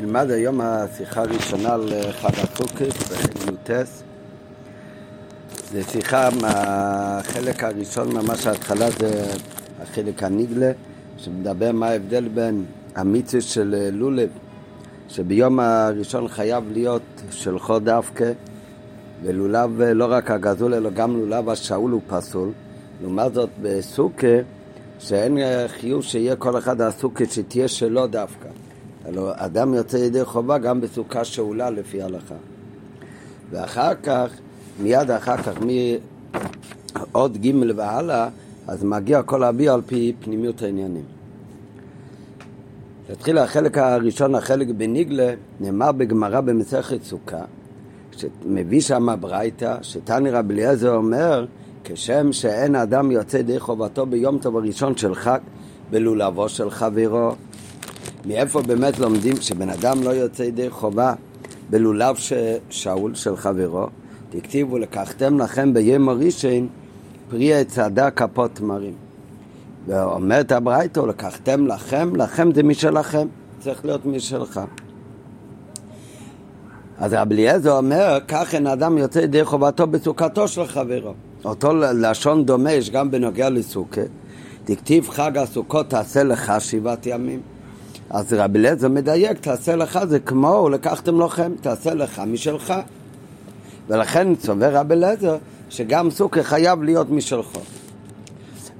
נלמד היום השיחה הראשונה על חג הסוכת בחג י"ט. זו שיחה מהחלק הראשון, ממש ההתחלה זה החלק הנגלה, שמדבר מה ההבדל בין המיצה של לולב, שביום הראשון חייב להיות של חוד דווקא, ולולב לא רק הגזול אלא גם לולב השאול הוא פסול. לעומת זאת בסוכה, שאין חיוב שיהיה כל אחד הסוכה שתהיה שלו דווקא. אלא אדם יוצא ידי חובה גם בסוכה שאולה לפי ההלכה. ואחר כך, מיד אחר כך, מעוד ג' והלאה, אז מגיע כל אבי על פי פנימיות העניינים. נתחיל החלק הראשון, החלק בניגלה, נאמר בגמרא במסכת סוכה, שמביא שם ברייתא, שתני רבי אליעזר אומר, כשם שאין אדם יוצא ידי חובתו ביום טוב הראשון של חג בלולבו של חברו, מאיפה באמת לומדים שבן אדם לא יוצא ידי חובה בלולב ש... שאול של חברו? תכתיבו לקחתם לכם ביום הראשון פרי הדה כפות תמרים. ואומרת הברייתא, לקחתם לכם, לכם זה משלכם, צריך להיות משלך. אז רבי אליעזר אומר, כך אין אדם יוצא ידי חובתו בסוכתו של חברו. אותו לשון דומה יש גם בנוגע לסוכה. תכתיב חג הסוכות תעשה לך שבעת ימים. אז רבי אליעזר מדייק, תעשה לך זה כמו לקחתם לכם, תעשה לך משלך. ולכן סובר רבי אליעזר שגם סוכה חייב להיות משלך.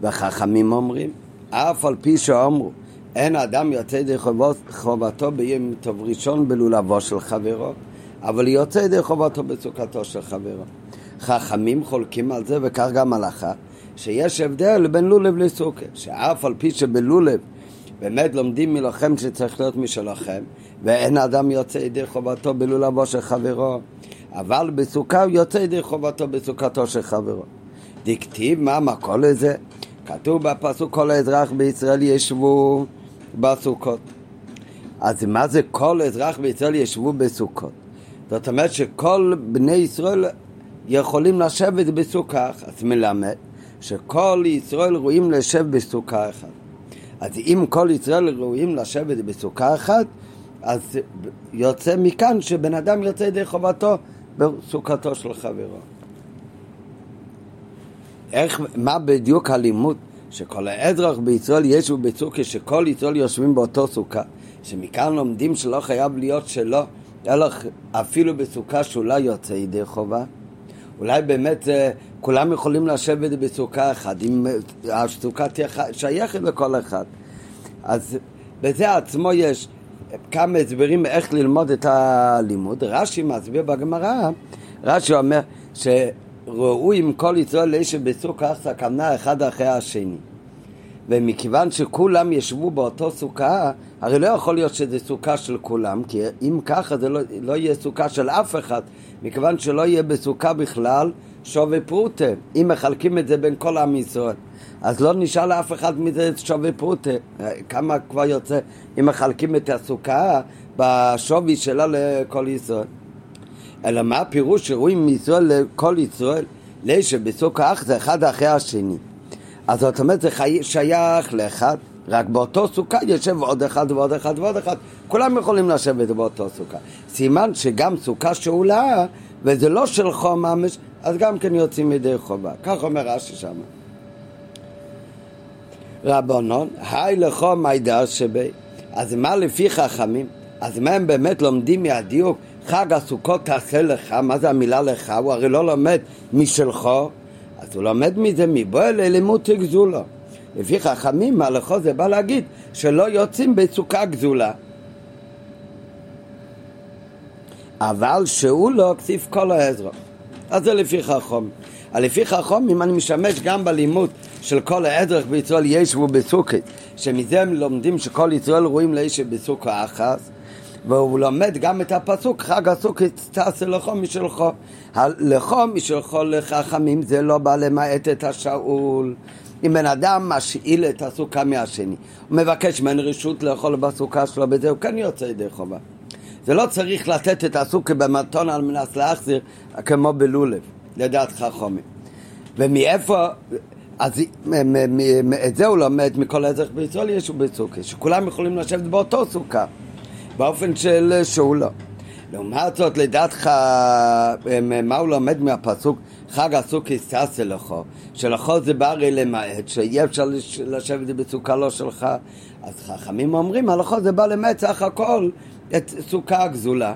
וחכמים אומרים, אף על פי שאומרו, אין אדם יוצא ידי חובתו ביום טוב ראשון בלולבו של חברו, אבל יוצא ידי חובתו בסוכתו של חברו. חכמים חולקים על זה, וכך גם הלכה, שיש הבדל בין לולב לסוכה, שאף על פי שבלולב באמת לומדים מלוחם שצריך להיות משלכם, ואין אדם יוצא ידי חובתו בלולבו של חברו, אבל בסוכה הוא יוצא ידי חובתו בסוכתו של חברו. דכתיב מה המקור לזה? כתוב בפסוק כל האזרח בישראל ישבו בסוכות. אז מה זה כל אזרח בישראל ישבו בסוכות? זאת אומרת שכל בני ישראל יכולים לשבת בסוכה אחת. מלמד שכל ישראל ראויים לשב בסוכה אחת. אז אם כל ישראל ראויים לשבת בסוכה אחת, אז יוצא מכאן שבן אדם יוצא ידי חובתו בסוכתו של חברו. איך, מה בדיוק הלימוד? שכל האזרח בישראל ישו בסוכה, שכל ישראל יושבים באותו סוכה, שמכאן לומדים שלא חייב להיות שלו, אלא אפילו בסוכה שאולי יוצא ידי חובה. אולי באמת זה, כולם יכולים לשבת בסוכה אחת, אם הסוכה תהיה שייכת לכל אחד. אז בזה עצמו יש כמה הסברים איך ללמוד את הלימוד. רש"י מסביר בגמרא, רש"י אומר שראו עם כל ישראל לאיש בסוכה סכנה אחד אחרי השני. ומכיוון שכולם ישבו באותו סוכה, הרי לא יכול להיות שזה סוכה של כולם, כי אם ככה זה לא, לא יהיה סוכה של אף אחד, מכיוון שלא יהיה בסוכה בכלל שווי פרוטה, אם מחלקים את זה בין כל עם ישראל. אז לא נשאר לאף אחד מזה שווי פרוטה. כמה כבר יוצא אם מחלקים את הסוכה בשווי שלה לכל ישראל. אלא מה הפירוש שרואים מישראל לכל ישראל? לשם בסוכה אח זה אחד אחרי השני. אז זאת אומרת זה חי... שייך לאחד, רק באותו סוכה יושב עוד אחד ועוד אחד ועוד אחד. כולם יכולים לשבת באותו סוכה. סימן שגם סוכה שאולה, וזה לא של חום ממש, אז גם כן יוצאים ידי חובה. כך אומר רש"י שם. רבנון, היי לכו מידע שבי. אז מה לפי חכמים? אז מה הם באמת לומדים מהדיוק? חג הסוכות תעשה לך, מה זה המילה לך? הוא הרי לא לומד משלך, אז הוא לומד מזה מבואל ללימוד גזולה. לפי חכמים, מהלכו זה בא להגיד שלא יוצאים בסוכה גזולה. אבל שהוא לא כתיב כל העזרה. אז זה לפי חכם. לפי חכם, אם אני משמש גם בלימוד של כל העזרך בישראל ישבו בסוכת, שמזה הם לומדים שכל ישראל רואים לאיש בסוכה אחת, והוא לומד גם את הפסוק חג הסוכת תעשה לכו משלך. לכו משלך לחכמים זה לא בא למעט את השאול. אם בן אדם משאיל את הסוכה מהשני, הוא מבקש ממנו רשות לאכול בסוכה שלו, בזה הוא כן יוצא ידי חובה. זה לא צריך לתת את הסוכה במתון על מנת להחזיר כמו בלולב, לדעת חכמים. ומאיפה, אז את זה הוא לומד מכל האזרח בישראל יש בסוכה, שכולם יכולים לשבת באותו סוכה. באופן של שאולו. לעומת זאת, לדעתך, מה הוא לומד מהפסוק חג עסוק יסתעשה לכו, שלכו זה בא הרי למעט, שאי אפשר לשבת בסוכה לא שלך, אז חכמים אומרים, הלכו זה בא למעט סך הכל את סוכה הגזולה.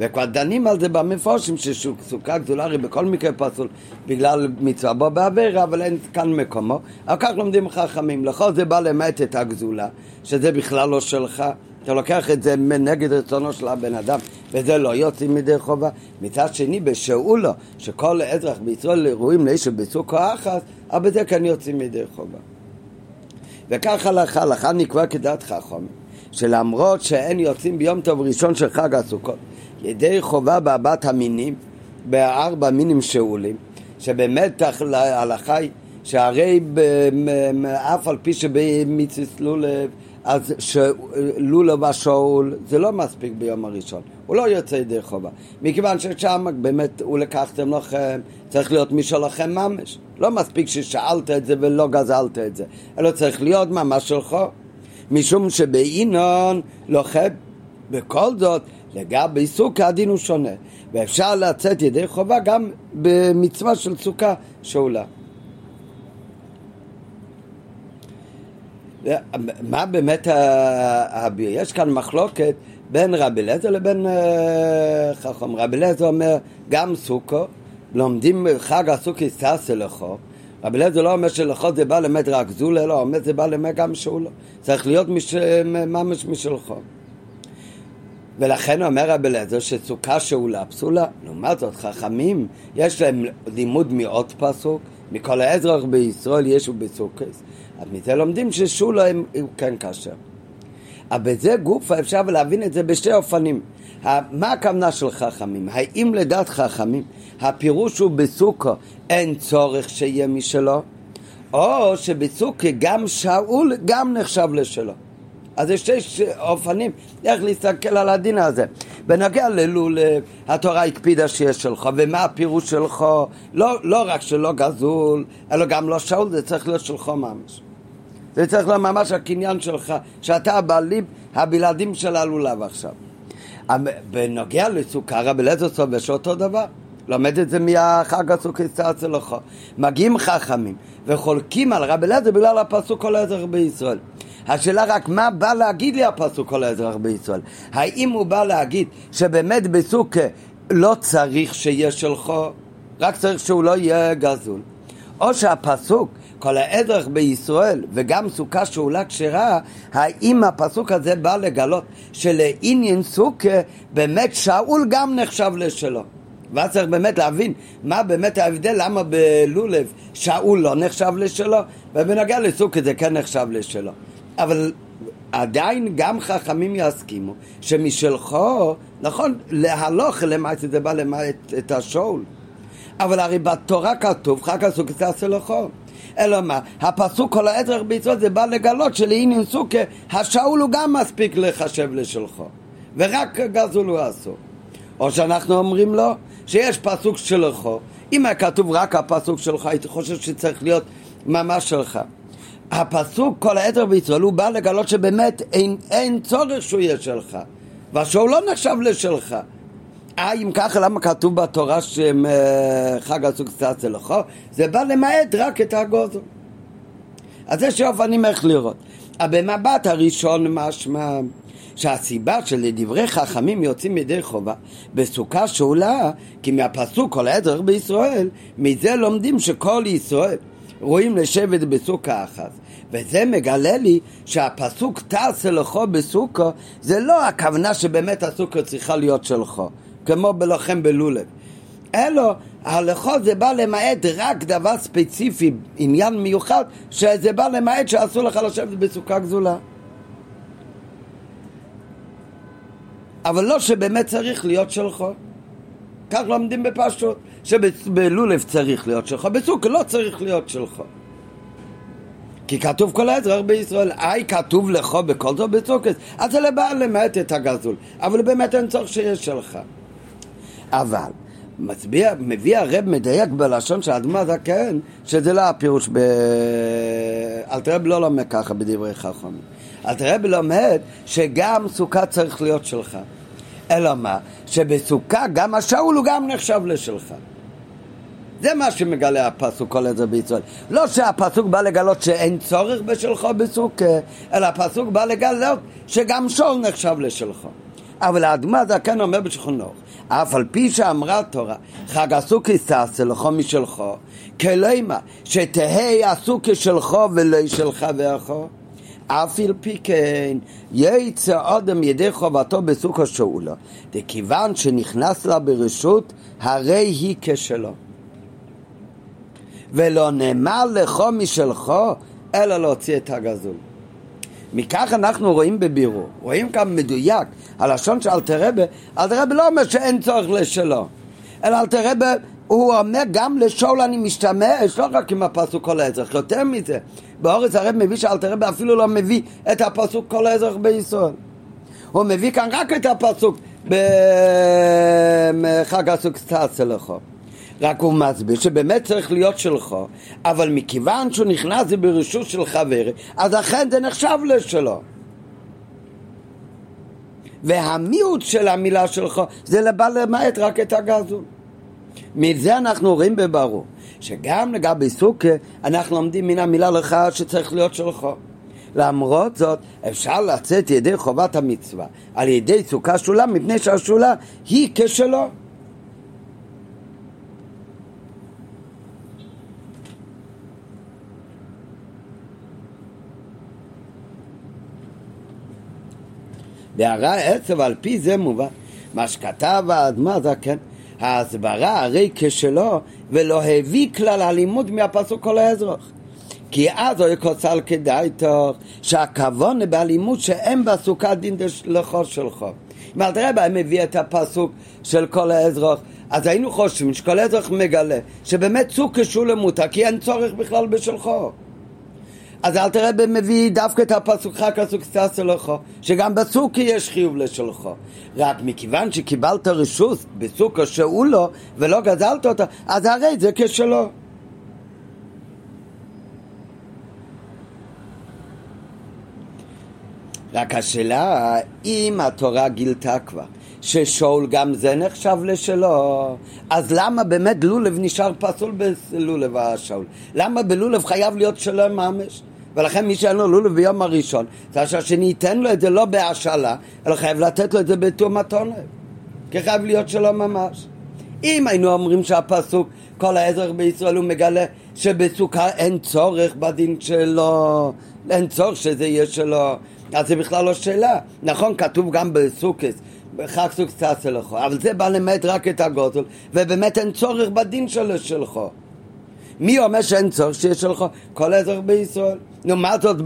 וכבר דנים על זה במפורשים שסוכה גדולה הרי בכל מקרה פסול בגלל מצווה בו בעבירה אבל אין כאן מקומו. אבל כך לומדים חכמים לכל זה בא למעט את הגזולה שזה בכלל לא שלך. אתה לוקח את זה נגד רצונו של הבן אדם וזה לא יוצאים מידי חובה. מצד שני בשאולו שכל אזרח בישראל ראויים לאיש בסוכו אחת אבל בזה כן יוצאים מידי חובה. וכך הלכה, הלכה נקבע כדעת חכם שלמרות שאין יוצאים ביום טוב ראשון של חג הסוכות ידי חובה בארבעת המינים, בארבע מינים שאולים, שבאמת ההלכה היא שהרי אף על פי שבמיציס לולב, אז לולב השאול זה לא מספיק ביום הראשון, הוא לא יוצא ידי חובה, מכיוון ששם באמת הוא לקחתם לכם, צריך להיות מי שלכם ממש, לא מספיק ששאלת את זה ולא גזלת את זה, אלא צריך להיות ממש שלך, משום שבאינון לוחם בכל זאת לגבי סוכה הדין הוא שונה, ואפשר לצאת ידי חובה גם במצווה של סוכה שאולה. מה באמת הביר? יש כאן מחלוקת בין רבי אליעזר לבין אה, חכם. רבי אליעזר אומר גם סוכו, לומדים חג הסוכי ססה לכו. רבי אליעזר לא אומר שלכו זה בא למד רק זולה, לא, אומר זה בא למד גם שאולה. צריך להיות מש... ממש משלכו. ולכן אומר רבי אליעזר שסוכה שאולה פסולה. לעומת זאת, חכמים, יש להם לימוד מעוד פסוק, מכל האזרח בישראל ישו בסוכס. אז מזה לומדים ששולה הוא כן כשר. אבל בזה גופה אפשר להבין את זה בשתי אופנים. מה הכוונה של חכמים? האם לדעת חכמים הפירוש הוא בסוכה אין צורך שיהיה משלו? או שבסוכה גם שאול גם נחשב לשלו? אז יש שש אופנים איך להסתכל על הדין הזה. בנוגע ללולב, התורה הקפידה שיש שלך, ומה הפירוש שלך? לא, לא רק שלא גזול, אלא גם לא שאול, זה צריך להיות שלך ממש. זה צריך להיות ממש הקניין שלך, שאתה הבעלים, הבלעדים של הלולב עכשיו. בנוגע לסוכר, רבי אליעזר סובר שאותו דבר. לומד את זה מהחג הסוכיסטה אצלך. מגיעים חכמים וחולקים על רבי אליעזר בגלל הפסוק כל האזרח בישראל. השאלה רק מה בא להגיד לי הפסוק כל האזרח בישראל. האם הוא בא להגיד שבאמת בסוכה לא צריך שיהיה שלך, רק צריך שהוא לא יהיה גזול. או שהפסוק כל האזרח בישראל וגם סוכה שאולה כשרה, האם הפסוק הזה בא לגלות שלעניין סוכה באמת שאול גם נחשב לשלו. ואז צריך באמת להבין מה באמת ההבדל, למה בלולב שאול לא נחשב לשלו, ובנוגע לסוכה זה כן נחשב לשלו. אבל עדיין גם חכמים יסכימו שמשלכו, נכון, להלוך למעט זה בא למעט את השאול. אבל הרי בתורה כתוב חג הסוכה תעשה לכו. אלא מה, הפסוק כל העזר בישראל זה בא לגלות שלעניין סוכה השאול הוא גם מספיק לחשב לשלכו ורק גזול הוא אסור. או שאנחנו אומרים לו שיש פסוק שלכו אם היה כתוב רק הפסוק שלך הייתי חושב שצריך להיות ממש שלך הפסוק כל העזר בישראל הוא בא לגלות שבאמת אין, אין צורך שהוא יהיה שלך והשאול לא נחשב לשלך אה, אם ככה, למה כתוב בתורה שחג הסוג קצת לכו? זה בא למעט רק את הגוזר. אז יש אופנים איך לראות. במבט הראשון משמע שהסיבה שלדברי חכמים יוצאים ידי חובה בסוכה שאולה כי מהפסוק כל העזר בישראל מזה לומדים שכל ישראל רואים לשבת בסוכה אחת וזה מגלה לי שהפסוק תעשה לכו בסוכה זה לא הכוונה שבאמת הסוכה צריכה להיות שלך כמו בלוחם בלולב. אלא הלכו זה בא למעט רק דבר ספציפי, עניין מיוחד, שזה בא למעט שאסור לך לשבת בסוכה גזולה. אבל לא שבאמת צריך להיות שלך. כך לומדים בפשוט, שבלולב צריך להיות שלך, בסוכה לא צריך להיות שלך. כי כתוב כל האזרח בישראל, איי כתוב לך בכל זאת בסוכס, אז זה לבעל למעט את הגזול, אבל באמת אין צורך שיש שלך. אבל מצביע, מביא הרב מדייק בלשון של האדמה זקן, שזה לא הפירוש ב... אלתרעב לא לומד ככה בדברי חכמים. אלתרעב לומד שגם סוכה צריך להיות שלך. אלא מה? שבסוכה גם השאול הוא גם נחשב לשלך. זה מה שמגלה הפסוק כל עזר בישראל. לא שהפסוק בא לגלות שאין צורך בשלך בסוכה, אלא הפסוק בא לגלות שגם שול נחשב לשלך. אבל האדמה זה כן אומר בשכונו, אף על פי שאמרה התורה, חג הסוכי תעשה לך משלך, כלימה, שתהא הסוכי שלך ולא של חברך. אף על פי כן, יצא אדם ידי חובתו בסוכה שאולה, וכיוון שנכנס לה ברשות, הרי היא כשלו. ולא נאמר לך משלך, אלא להוציא את הגזול. מכך אנחנו רואים בבירור, רואים כאן מדויק, הלשון של אלתרבה, אלתרבה לא אומר שאין צורך לשלו, אלא אלתרבה הוא אומר גם לשאול אני משתמש, לא רק עם הפסוק כל האזרח, יותר מזה, באורץ הרב מביא שאלתרבה אפילו לא מביא את הפסוק כל האזרח בישראל. הוא מביא כאן רק את הפסוק בחג הסוג סטאצה לכו. רק הוא מסביר שבאמת צריך להיות שלך, אבל מכיוון שהוא נכנס ברשות של חבר, אז אכן זה נחשב לשלו. והמיעוט של המילה שלך זה לבא למעט רק את הגזול. מזה אנחנו רואים בברור, שגם לגבי סוכה אנחנו לומדים מן המילה לך שצריך להיות שלך. למרות זאת, אפשר לצאת ידי חובת המצווה על ידי סוכה שולה, מפני שהשולה היא כשלו. בהערה עצב על פי זה מובן מה שכתב האדמה זה כן ההסברה הרי כשלו ולא הביא כלל הלימוד מהפסוק כל האזרח כי אז הוא יקוצל כדאי תוך שהכוונה באלימות שאין בסוכה דין לכל שלך אם אל תראה בהם מביא את הפסוק של כל האזרח אז היינו חושבים שכל האזרח מגלה שבאמת סוג כשולה מותר כי אין צורך בכלל בשלחו אז אל תראה במביא דווקא את הפסוק סטסה לך, שגם בסוכי יש חיוב לשלך. רק מכיוון שקיבלת רשות בסוכה שהוא לו, ולא גזלת אותה, אז הרי זה כשלו. רק השאלה, אם התורה גילתה כבר ששאול גם זה נחשב לשלו, אז למה באמת לולב נשאר פסול בלולב השאול? למה בלולב חייב להיות שלו ממש? ולכן מי שאין לו לולב ביום הראשון, זה שאני ייתן לו את זה לא בהשאלה, אלא חייב לתת לו את זה בתור מתונה. כי חייב להיות שלו ממש. אם היינו אומרים שהפסוק, כל האזרח בישראל הוא מגלה שבסוכה אין צורך בדין שלו, אין צורך שזה יהיה שלו, אז זה בכלל לא שאלה. נכון, כתוב גם בסוכס, חג סוג תעשה אבל זה בא למד רק את הגודל, ובאמת אין צורך בדין שלו שלך. מי אומר שאין צורך שיש לך כל אזרח בישראל? נו, מה זאת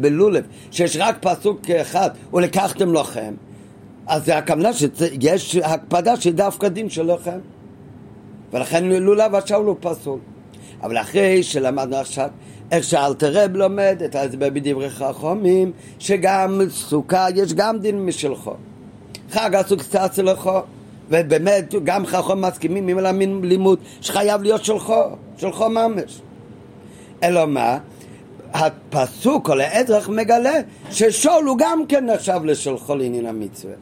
בלולב, שיש רק פסוק אחד, ולקחתם לכם, אז זה הכוונה שיש הקפדה של דווקא דין שלכם. ולכן לולב השאול הוא פסול. אבל אחרי שלמדנו עכשיו איך שאלתרב לומד את ההסבר בדברי חכמים, שגם סוכה יש גם דין משלך. חג קצת לך, ובאמת גם חכם מסכימים עם הלמין לימוד שחייב להיות שלך, שלך ממש. אלא מה? הפסוק או לאזרח מגלה ששול הוא גם כן נחשב לשולחו לעניין המצווה.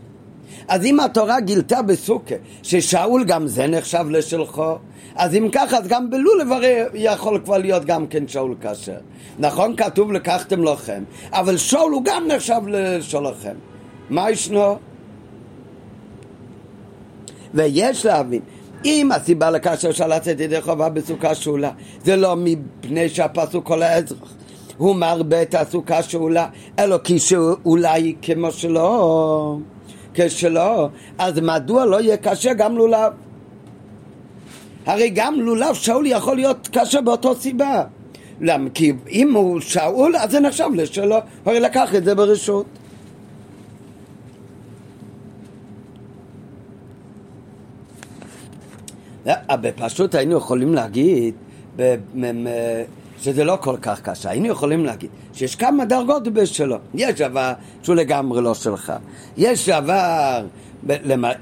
אז אם התורה גילתה בסוכה ששאול גם זה נחשב לשלחו, אז אם ככה, אז גם בלולב הרי יכול כבר להיות גם כן שאול כשר. נכון, כתוב לקחתם לכם, אבל שאול הוא גם נחשב לשולכם. מה ישנו? ויש להבין אם הסיבה לכאשר אפשר לצאת ידי חובה בסוכה שאולה זה לא מפני שהפסוק כל האזרח הוא מרבה את הסוכה שאולה אלא כי כמו שלא כשלא אז מדוע לא יהיה קשה גם לולב? הרי גם לולב שאול יכול להיות קשה באותו סיבה. למה? כי אם הוא שאול אז זה נחשב לשלו. הרי לקח את זה ברשות בפשוט היינו יכולים להגיד שזה לא כל כך קשה. היינו יכולים להגיד שיש כמה דרגות בשלו. יש דבר שהוא לגמרי לא שלך. יש דבר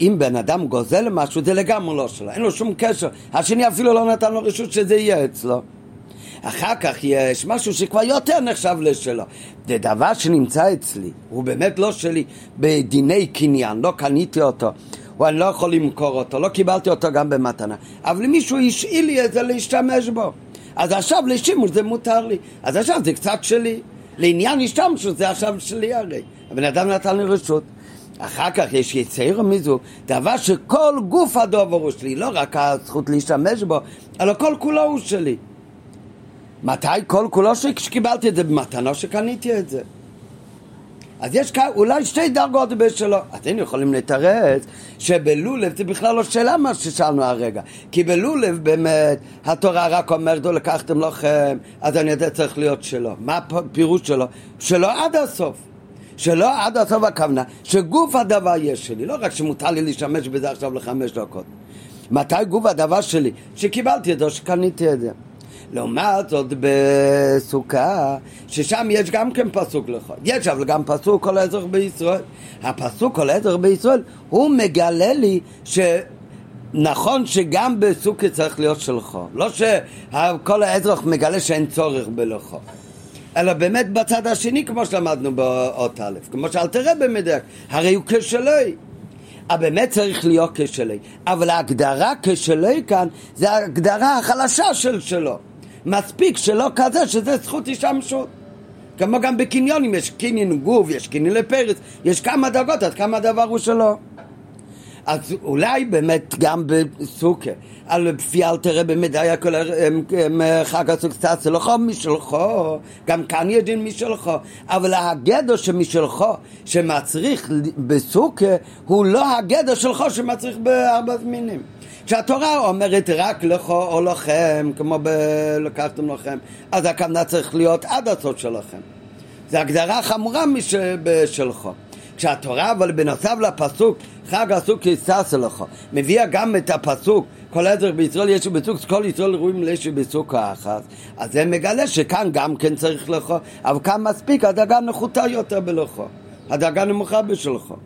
אם בן אדם גוזל משהו זה לגמרי לא שלו, אין לו שום קשר, השני אפילו לא נתן לו רשות שזה יהיה אצלו. אחר כך יש משהו שכבר יותר נחשב לשלו. זה דבר שנמצא אצלי, הוא באמת לא שלי בדיני קניין, לא קניתי אותו, או אני לא יכול למכור אותו, לא קיבלתי אותו גם במתנה, אבל מישהו השאיל לי את זה להשתמש בו. אז עכשיו לשימוש זה מותר לי, אז עכשיו זה קצת שלי. לעניין השתמשות זה עכשיו שלי הרי. הבן אדם נתן לי רשות. אחר כך יש יציר מזו, דבר שכל גוף הדובר הוא שלי, לא רק הזכות להשתמש בו, אלא כל כולו הוא שלי. מתי כל כולו שלי? כשקיבלתי את זה במתנה שקניתי את זה. אז יש כאן אולי שתי דרגות בשלו. אתם יכולים לתרץ שבלולב זה בכלל לא שאלה מה ששאלנו הרגע. כי בלולב באמת התורה רק אומרת, לקחתם לכם, אז אני יודע צריך להיות שלו. מה הפירוש שלו? שלו עד הסוף. שלא עד הסוף הכוונה, שגוף הדבר יש שלי, לא רק שמותר לי להשתמש בזה עכשיו לחמש דקות. מתי גוף הדבר שלי? שקיבלתי את זה, שקניתי את זה. לעומת זאת בסוכה, ששם יש גם כן פסוק לך. יש אבל גם פסוק כל האזרח בישראל. הפסוק כל האזרח בישראל, הוא מגלה לי ש... נכון שגם בסוכה צריך להיות שלך. לא שכל האזרח מגלה שאין צורך בלכו. אלא באמת בצד השני, כמו שלמדנו באות א', כמו שאל תראה במדייק, הרי הוא כשלי. באמת צריך להיות כשלי. אבל ההגדרה כשלי כאן זה ההגדרה החלשה של שלו. מספיק שלא כזה שזה זכות השתמשות. כמו גם בקניונים, יש קניון גוף, יש קניון לפרץ, יש כמה דרגות עד כמה הדבר הוא שלו. אז אולי באמת גם בסוכה, על פי אל תראה באמת היה כל חג הסוכסת שלך משלכו, גם כאן יש דין משלכו, אבל הגדר שמשלכו שמצריך בסוכה הוא לא הגדר שלך שמצריך בארבע זמינים. כשהתורה אומרת רק לכו או לכם, כמו בלקחתם לכם, אז הכוונה צריך להיות עד הסוף שלכם. זו הגדרה חמורה משלכו. כשהתורה, אבל בנוסף לפסוק, חג עשו כיסס לך, מביאה גם את הפסוק, כל עזר בישראל יש בסוק, כל ישראל רואים לשי בסוק האחת, אז זה מגלה שכאן גם כן צריך לכו, אבל כאן מספיק, הדאגה נחותה יותר בלכו, הדאגה נמוכה בשלכו.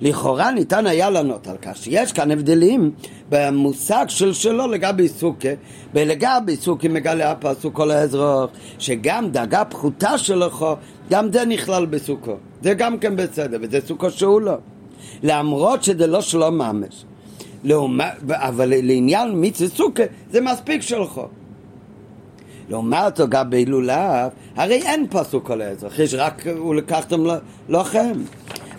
לכאורה ניתן היה לענות על כך שיש כאן הבדלים במושג של שלו לגבי סוכה ולגבי סוכה מגלה הפסוק כל האזרח שגם דאגה פחותה שלכו גם זה נכלל בסוכו. זה גם כן בסדר וזה סוכו שהוא לא. למרות שזה לא שלו ממש. אבל לעניין מיצי סוכה זה מספיק שלכו. לעומת זאת גם בהילולת, הרי אין פסוק כל האזרח, יש רק, הוא לקחתם לכם.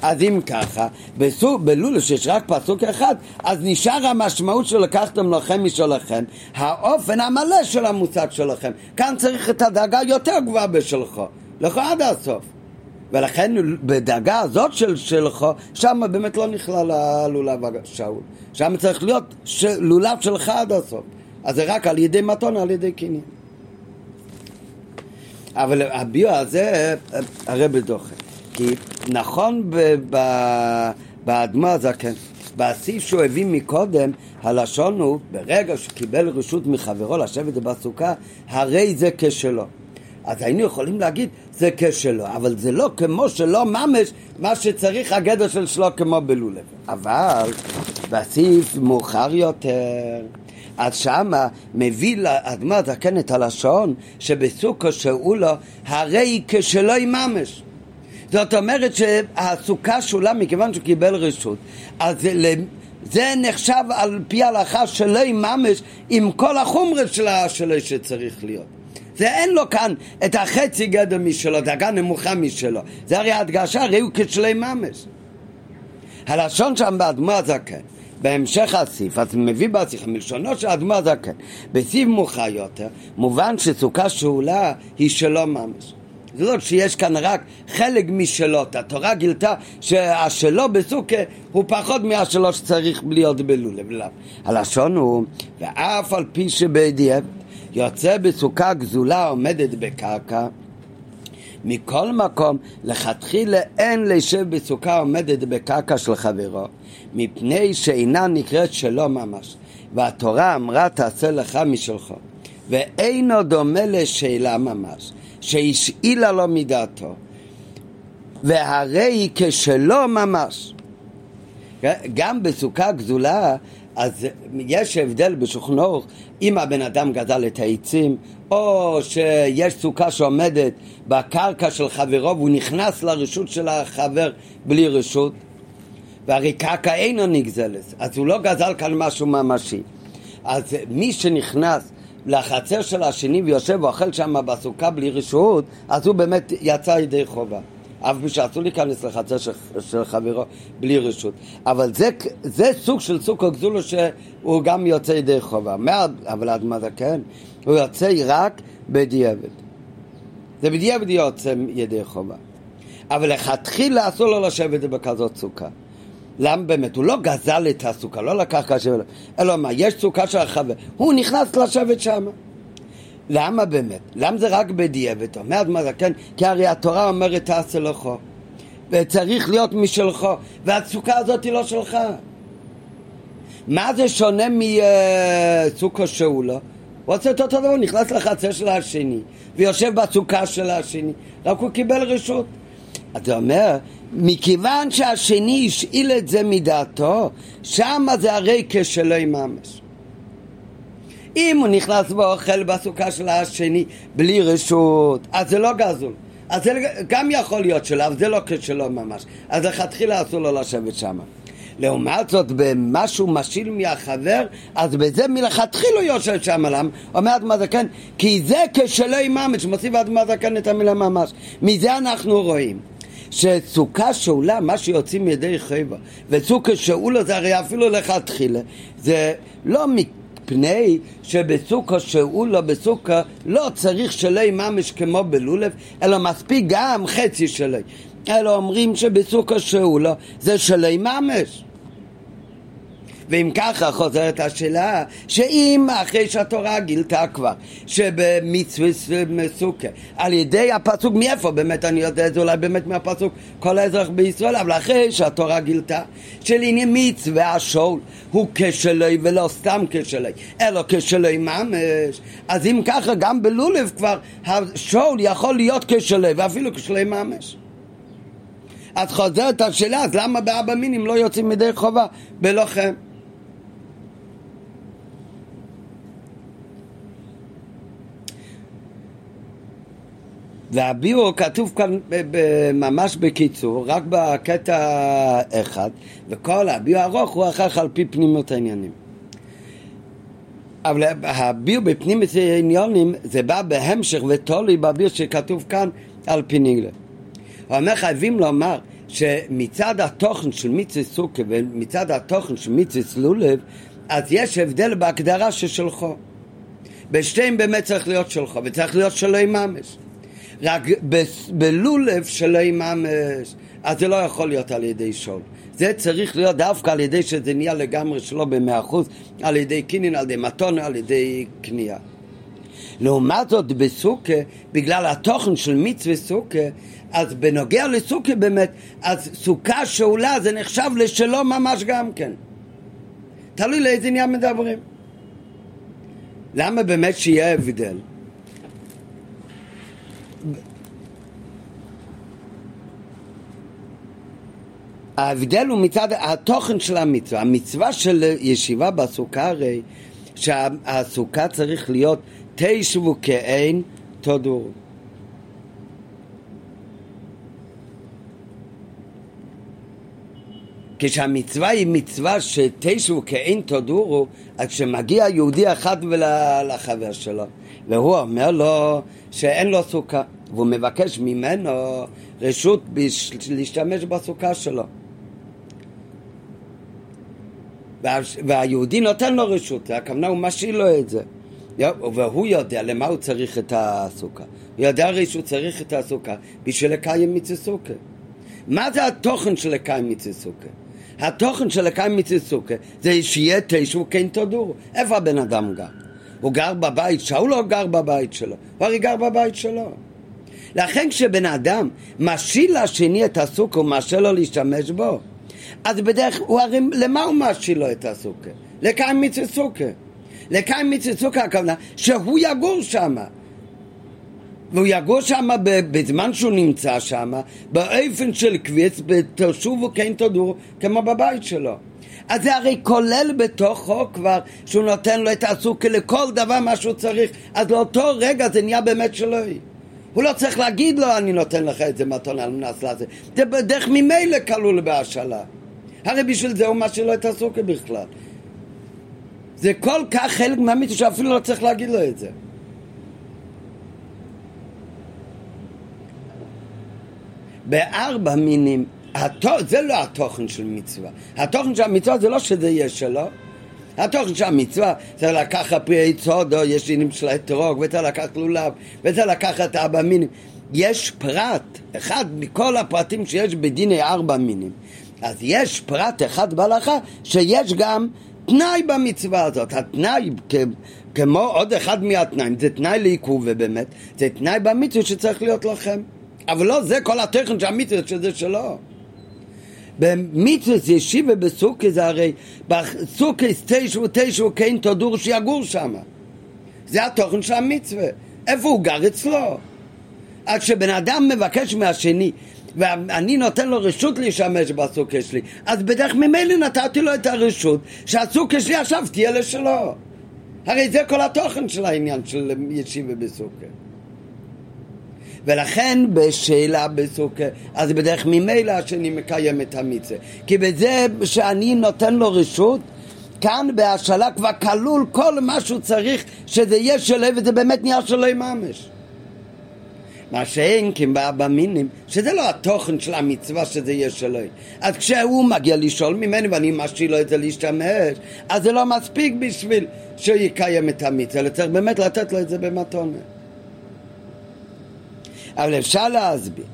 אז אם ככה, בסוג, בלולו שיש רק פסוק אחד, אז נשאר המשמעות שלקחתם לכם משלכם, האופן המלא של המושג שלכם. כאן צריך את הדאגה יותר גבוהה בשלך, לך עד הסוף. ולכן בדאגה הזאת של שלך, שם באמת לא נכלל הלולב שאול. שם צריך להיות לולב שלך עד הסוף. אז זה רק על ידי מתון, על ידי קניין. אבל הביו הזה, הרב דוחה. כי נכון באדמה הזקן, בסעיף שהוא הביא מקודם, הלשון הוא, ברגע שקיבל רשות מחברו לשבת בסוכה, הרי זה כשלו. אז היינו יכולים להגיד, זה כשלו, אבל זה לא כמו שלא ממש מה שצריך הגדר של שלו כמו בלולב. אבל בסעיף מאוחר יותר, אז שמה מביא לאדמה זקן את הלשון שבסוכו שהוא לו, הרי כשלו ממש. זאת אומרת שהסוכה שולה מכיוון שהוא קיבל רשות. אז זה נחשב על פי ההלכה שלא ממש עם כל החומרת שלה שלו שצריך להיות. זה אין לו כאן את החצי גדר משלו, דרגה נמוכה משלו. זה הרי הדגשה, הרי הוא כשלי ממש. הלשון שם באדמו הזקן, בהמשך הסעיף, אז מביא בשיחה מלשונו של אדמו הזקן, בסעיף מאוחר יותר, מובן שסוכה שאולה היא שלו ממש. לא שיש כאן רק חלק משלות, התורה גילתה שהשלו בסוכה הוא פחות מהשלו שצריך להיות בלולב. הלשון הוא, ואף על פי שבדיעב יוצא בסוכה גזולה עומדת בקרקע, מכל מקום, לכתחילה אין לישב בסוכה עומדת בקרקע של חברו, מפני שאינה נקראת שלו ממש. והתורה אמרה תעשה לך משלך, ואינו דומה לשאלה ממש. שהשאילה לו מדעתו, והרי כשלו ממש. גם בסוכה גזולה, אז יש הבדל בשוכנוך אם הבן אדם גדל את העצים, או שיש סוכה שעומדת בקרקע של חברו והוא נכנס לרשות של החבר בלי רשות, והרי קרקע אינו נגזלת, אז הוא לא גזל כאן משהו ממשי. אז מי שנכנס לחצר של השני ויושב ואוכל שם בסוכה בלי רשות, אז הוא באמת יצא ידי חובה. אף פי שאסור להיכנס לחצר של, של חברו בלי רשות. אבל זה, זה סוג של סוג הגזולו שהוא גם יוצא ידי חובה. מה, אבל עד מה זה כן? הוא יוצא רק בדיעבד. זה בדיעבד יוצא ידי חובה. אבל לכתחילה אסור לו לשבת בכזאת סוכה. למה באמת? הוא לא גזל את הסוכה, לא לקח כאשר... אלא מה, יש סוכה של החבר, הוא נכנס לשבת שם. למה באמת? למה זה רק בדיעבד? אומרת מה זה כן? כי הרי התורה אומרת תעשה לכו וצריך להיות משלך והסוכה הזאת היא לא שלך מה זה שונה מסוכה שהוא לא? הוא עושה את אותו דבר, הוא נכנס לחצר של השני ויושב בסוכה של השני רק הוא קיבל רשות אז זה אומר, מכיוון שהשני השאיל את זה מדעתו, שמה זה הרי כשלא ממש. אם הוא נכנס ואוכל בסוכה של השני בלי רשות, אז זה לא גזול. אז זה גם יכול להיות שלו, אבל זה לא כשלו ממש. אז לכתחילה אסור לו לשבת שם. לעומת זאת, במה שהוא משיל מהחבר, אז בזה מלכתחילה הוא יושב שם. למה? אומר אדמה כן, כי זה כשלו ממש, מוסיף אדמה כן את המילה ממש. מזה אנחנו רואים. שסוכה שאולה, מה שיוצאים מידי חבר, וסוכה שאולה זה הרי אפילו לכתחילה, זה לא מפני שבסוכה שאולה בסוכה לא צריך שלי ממש כמו בלולב, אלא מספיק גם חצי שלי. אלא אומרים שבסוכה שאולה זה שלי ממש. ואם ככה חוזרת השאלה, שאם אחרי שהתורה גילתה כבר שבמצווה מסוכה על ידי הפסוק, מאיפה באמת אני יודע את זה אולי באמת מהפסוק כל האזרח בישראל, אבל אחרי שהתורה גילתה שלעניין מצווה השול הוא כשלוי ולא סתם כשלוי, אלא כשלוי ממש, אז אם ככה גם בלולב כבר השול יכול להיות כשלוי ואפילו כשלוי ממש. אז חוזרת השאלה, אז למה באבא מינים לא יוצאים מדי חובה בלוחם? והביאו כתוב כאן ממש בקיצור, רק בקטע אחד, וכל הביאו ארוך הוא אחר כך על פי פנימיות העניינים. אבל הביאו בפנימיות העניינים זה בא בהמשך ותולי בביאו שכתוב כאן על פי נגלה. הוא אומר חייבים לומר שמצד התוכן של מיצי סוכה ומצד התוכן של מיצי סלולב אז יש הבדל בהגדרה ששלחו. בשתיהם באמת צריך להיות שלך וצריך להיות שלו ממש. רק בלולב שלא ממש, אז זה לא יכול להיות על ידי שול. זה צריך להיות דווקא על ידי שזה נהיה לגמרי שלא במאה אחוז, על ידי קינין, על ידי מתון, על ידי קנייה. לעומת זאת בסוכה, בגלל התוכן של מצווה סוכה, אז בנוגע לסוכה באמת, אז סוכה שאולה זה נחשב לשלו ממש גם כן. תלוי לאיזה עניין מדברים. למה באמת שיהיה הבדל? ההבדל הוא מצד התוכן של המצווה. המצווה של ישיבה בסוכה הרי שהסוכה צריך להיות תשבו כאין תודורו. כשהמצווה היא מצווה שתשבו כאין תודורו, אז כשמגיע יהודי אחד לחבר שלו, והוא אומר לו שאין לו סוכה, והוא מבקש ממנו רשות להשתמש בסוכה שלו. והיהודי נותן לו רשות, הכוונה הוא משאיל לו את זה. והוא יודע למה הוא צריך את הסוכה. הוא יודע הרי שהוא צריך את הסוכה בשביל לקיים מצסוכה. מה זה התוכן של לקיים מצסוכה? התוכן של לקיים מצסוכה זה שיהיה תשע וכן תודורו. איפה הבן אדם גר? הוא גר בבית הוא לא גר בבית שלו, הוא הרי גר בבית שלו. לכן כשבן אדם משיל לשני את הסוכה, הוא מרשה לו להשתמש בו. אז בדרך, הוא הרי, למה הוא משיל לו את הסוכה? לקיים מצווה סוכה. לקיים מצווה סוכה הכוונה שהוא יגור שם. והוא יגור שם בזמן שהוא נמצא שם, באופן של קביץ, בתשובו כן תודו, כמו בבית שלו. אז זה הרי כולל בתוכו כבר שהוא נותן לו את הסוכה לכל דבר מה שהוא צריך, אז לאותו רגע זה נהיה באמת שלוי. הוא לא צריך להגיד לו אני נותן לך את זה מתון על מנס לזה, זה בדרך ממילא כלול בהשאלה. הרי בשביל זה הוא משאיר לו את הסוכה בכלל. זה כל כך חלק מהמיתו שאפילו לא צריך להגיד לו את זה. בארבע מינים, זה לא התוכן של מצווה. התוכן של המצווה זה לא שזה יהיה שלו. התוכן של המצווה זה לקחת פרי צודו, יש דינים של האתרוג, וצריך לקחת לולב, וצריך לקחת ארבע מינים. יש פרט, אחד מכל הפרטים שיש בדיני ארבע מינים. אז יש פרט אחד בהלכה שיש גם תנאי במצווה הזאת. התנאי, כמו עוד אחד מהתנאים, זה תנאי לעיכוב ובאמת, זה תנאי במצווה שצריך להיות לכם. אבל לא זה כל התכן של המצווה שזה שלו. במצווה ישיבה בסוכה זה הרי בסוכה תשע ותשע כן תודור שיגור שם. זה התוכן של המצווה. איפה הוא גר אצלו? עד שבן אדם מבקש מהשני ואני נותן לו רשות להשתמש בסוכה שלי אז בדרך ממילא נתתי לו את הרשות שהסוכה שלי עכשיו תהיה לשלו הרי זה כל התוכן של העניין של ישיבה בסוכה ולכן בשאלה בסוכה, אז בדרך ממילא השני מקיים את המצווה. כי בזה שאני נותן לו רשות, כאן בהשאלה כבר כלול כל מה שהוא צריך שזה יהיה שלו וזה באמת נהיה שלו עם ממש. מה שאין כי במינים, שזה לא התוכן של המצווה שזה יהיה שלו. אז כשהוא מגיע לשאול ממני ואני משאיר לו את זה להשתמש, אז זה לא מספיק בשביל שהוא יקיים את המצווה, אלא צריך באמת לתת לו את זה במתונה. אבל אפשר להסביר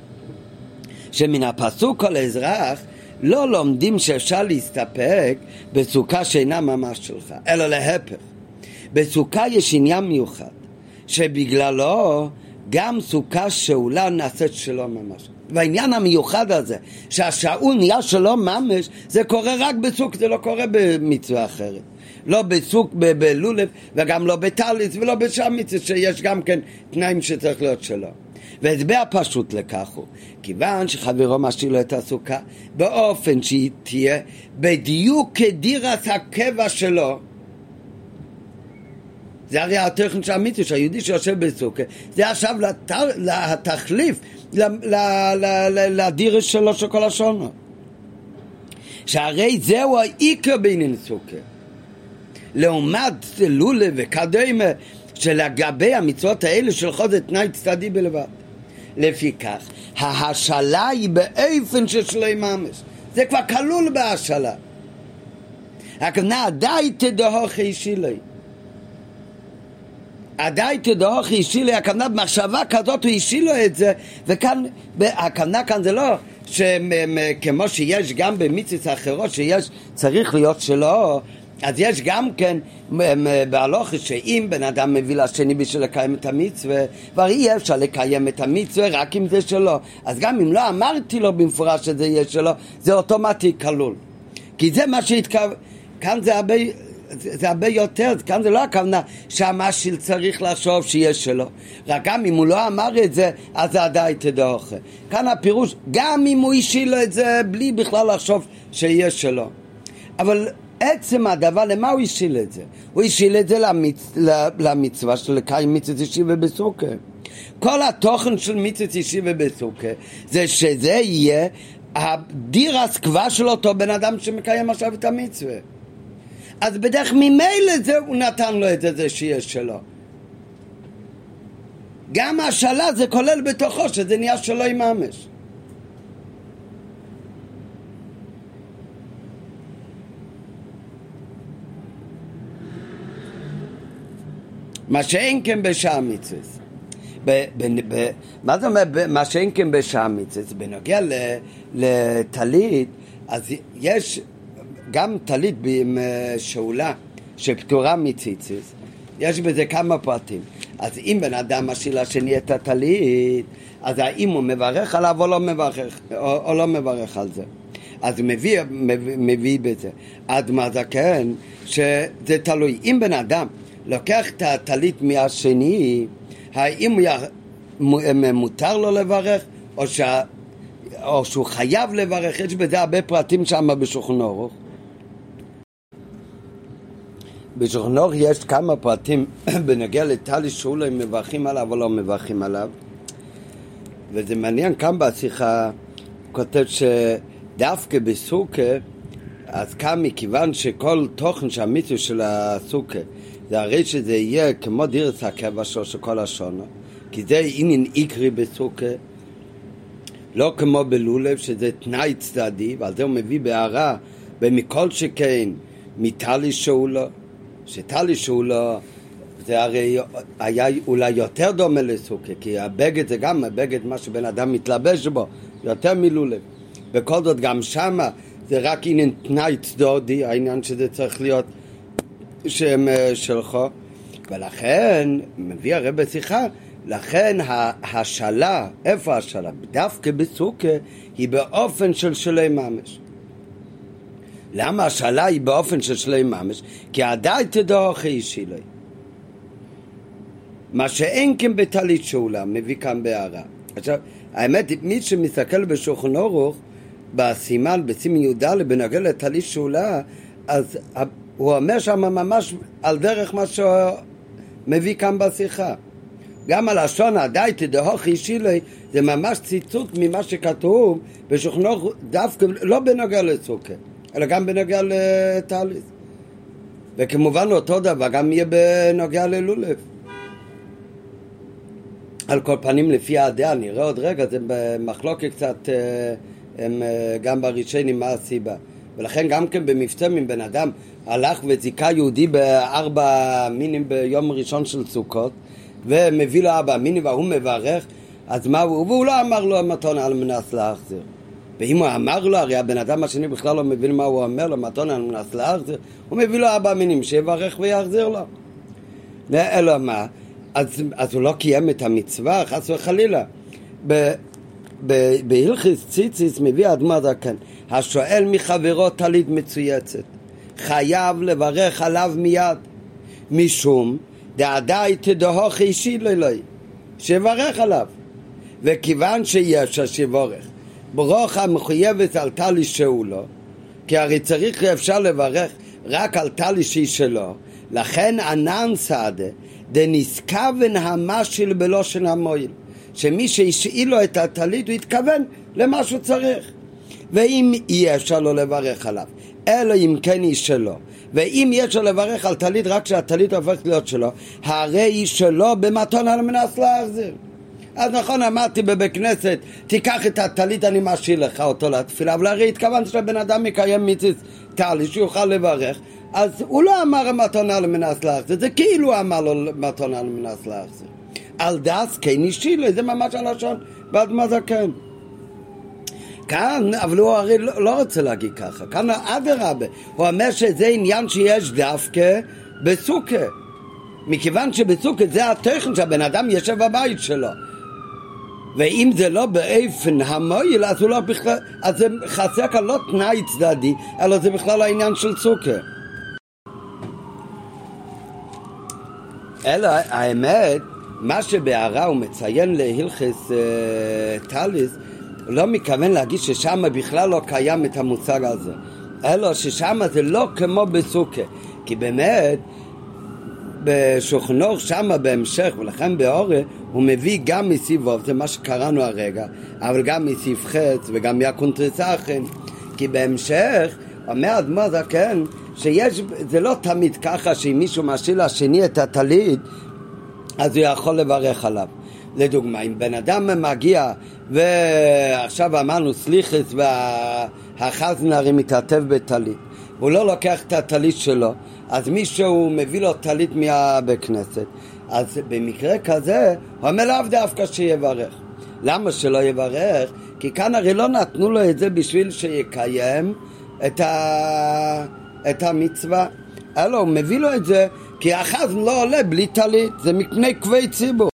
שמן הפסוק כל אזרח לא לומדים שאפשר להסתפק בסוכה שאינה ממש שלך, אלא להפך. בסוכה יש עניין מיוחד, שבגללו גם סוכה שאולה נעשית שלא ממש. והעניין המיוחד הזה, שהשאול נהיה שלא ממש, זה קורה רק בסוק, זה לא קורה במצווה אחרת. לא בסוק, בלולב, וגם לא בטליס, ולא מצווה, שיש גם כן תנאים שצריך להיות שלו. והסבר פשוט לכך הוא, כיוון שחברו משאיר לו את הסוכה באופן שהיא תהיה בדיוק כדירת הקבע שלו זה הרי התוכן של המצווה, שהיהודי שיושב בסוכה, זה עכשיו לתחליף לדירה שלו של כל השונות. שהרי זהו העיקר בעניין סוכה. לעומת לולה וקדומה, שלגבי המצוות האלה של חודש תנאי צדדי בלבד. לפיכך, ההשאלה היא באופן של שלוי ממש. זה כבר כלול בהשאלה. הכוונה די תדהוכי שילוי. עדיי תדהוכי שילוי, הכוונה במחשבה כזאת הוא השאילו את זה, וכאן, הכוונה כאן זה לא שכמו שיש גם במצוות אחרות שיש, צריך להיות שלא, אז יש גם כן בהלוכה שאם בן אדם מביא לשני בשביל לקיים את המצווה, כבר אי אפשר לקיים את המצווה רק אם זה שלו. אז גם אם לא אמרתי לו במפורש שזה יהיה שלו, זה אוטומטי כלול. כי זה מה שהתכוון, כאן זה הרבה, זה הרבה יותר, כאן זה לא הכוונה שהמשיל צריך לחשוב שיש שלו. רק גם אם הוא לא אמר את זה, אז זה עדיין תדעוכה. כאן הפירוש, גם אם הוא השיל לו את זה בלי בכלל לחשוב שיש שלו. אבל עצם הדבר, למה הוא השיל את זה? הוא השיל את זה למצ... למצווה של לקיים מצוות ישיבה בסוכה. כל התוכן של מצוות ישיבה בסוכה זה שזה יהיה הדיר הסקווה של אותו בן אדם שמקיים עכשיו את המצווה. אז בדרך ממילא זה הוא נתן לו את זה, שיש שלו. גם השאלה זה כולל בתוכו שזה נהיה שלו עם ממש. מה שאין כן בשעה מצווה. מה זה אומר מה שאין כן בשעה מצווה? בנוגע לטלית, אז יש גם טלית בשאולה שפטורה מציציס, יש בזה כמה פרטים. אז אם בן אדם משאיר לשני את הטלית, אז האם הוא מברך עליו או לא מברך, או, או לא מברך על זה. אז מביא, מביא, מביא בזה. עד מה זה כן, שזה תלוי. אם בן אדם לוקח את הטלית מהשני, האם הוא מותר לו לברך, או, שה, או שהוא חייב לברך, יש בזה הרבה פרטים שם בשולחן אורוך. אורוך יש כמה פרטים בנוגע לטלי שאולי מברכים עליו או לא מברכים עליו. וזה מעניין כאן בשיחה, כותב שדווקא בסוכה, אז כאן מכיוון שכל תוכן של המיתוס של הסוכה, זה הרי שזה יהיה כמו דירס הקבע שלו של כל השונו, כי זה עניין עיקרי בסוכה, לא כמו בלולב, שזה תנאי צדדי, ועל זה הוא מביא בהערה, ומכל שכן, מטלי שאולו, שטלי שאולו זה הרי היה אולי יותר דומה לסוכה, כי הבגד זה גם הבגד, מה שבן אדם מתלבש בו, יותר מלולב. בכל זאת גם שמה זה רק עניין תנאי צדודי, העניין שזה צריך להיות שם אה, שלך, ולכן, מביא הרי בשיחה, לכן ההשאלה, איפה ההשאלה? דווקא בסוכה היא באופן של שלי ממש. למה השאלה היא באופן של שלי ממש? כי עדיין תדעו אחי אישי לי. מה שאין כן בטלית שאולה, מביא כאן בהערה. עכשיו, האמת, מי שמסתכל בשולחן אורוך, בסימן, בסימן י"ד, בנוגע לטלית שאולה, אז הוא אומר שם ממש על דרך מה שהוא מביא כאן בשיחה. גם הלשון הדייטי דהוכי שילי זה ממש ציטוט ממה שכתוב אורוך דווקא לא בנוגע לסוכר, אלא גם בנוגע לטליס. וכמובן אותו דבר גם יהיה בנוגע ללולב. על כל פנים לפי הדעה, נראה עוד רגע, זה במחלוקת קצת, אה, הם אה, גם בראשונים מה הסיבה. ולכן גם כן במבצע אם בן אדם הלך וזיכה יהודי בארבע מינים ביום ראשון של סוכות ומביא לו ארבע מינים והוא מברך אז מה הוא, והוא לא אמר לו מתון על מנס להחזיר ואם הוא אמר לו, הרי הבן אדם השני בכלל לא מבין מה הוא אומר לו, מתון על מנס להחזיר הוא מביא לו ארבע מינים, שיברך ויחזיר לו אלא מה? אז, אז הוא לא קיים את המצווה, חס וחלילה. בהלכיס ציציס מביא אדמה זקן, השואל מחברו טלית מצויצת, חייב לברך עליו מיד, משום דעדי תדהוך אישי ללוי, שיברך עליו. וכיוון שיש השיבורך ברוכה מחויבת על טלי שאולו, כי הרי צריך אפשר לברך רק על טלי שהיא שלו, לכן ענן סעדה דניסכוון המשיל בלושן המועיל. שמי שהשאיל לו את הטלית הוא התכוון למה שהוא צריך. ואם אי אפשר לו לברך עליו אלא אם כן היא שלו. ואם יש לו לברך על טלית רק כשהטלית הופכת להיות שלו הרי היא שלו במתון על מנס להחזיר אז נכון אמרתי בבית כנסת תיקח את הטלית אני משאיר לך אותו לתפילה אבל הרי התכוונתי שהבן אדם מקיים מיציס טלי שיוכל לברך אז הוא לא אמר מתונה למנס להחזיר, זה כאילו אמר לו מתונה למנס להחזיר. על דס כן אישי לו, זה ממש הלשון באדמה זקן. כאן, אבל הוא הרי לא, לא רוצה להגיד ככה, כאן אדרבה, הוא אומר שזה עניין שיש דווקא בסוכה. מכיוון שבסוכה זה התכן שהבן אדם יושב בבית שלו. ואם זה לא באופן המועיל, אז לא בכלל, אז זה חסר כאן לא תנאי צדדי, אלא זה בכלל העניין של סוכה. אלא האמת, מה שבהערה הוא מציין להלכס אה, טליס, לא מתכוון להגיד ששם בכלל לא קיים את המושג הזה, אלא ששם זה לא כמו בסוכה, כי באמת בשוכנוך שם בהמשך, ולכן באורה הוא מביא גם מסיבוב, זה מה שקראנו הרגע, אבל גם מסיב חץ וגם מהקונטרסחן, כי בהמשך אומר אדמו זקן שיש, זה לא תמיד ככה שאם מישהו משאיר לשני את הטלית אז הוא יכול לברך עליו. לדוגמה, אם בן אדם מגיע ועכשיו אמרנו סליחס והחזנרי מתעטב בטלית והוא לא לוקח את הטלית שלו אז מישהו מביא לו טלית מהבית כנסת אז במקרה כזה הוא אומר לאו דווקא שיברך למה שלא יברך? כי כאן הרי לא נתנו לו את זה בשביל שיקיים את, ה... את המצווה, אלא הוא מביא לו את זה כי החזן לא עולה בלי טלית, זה מפני כבי ציבור.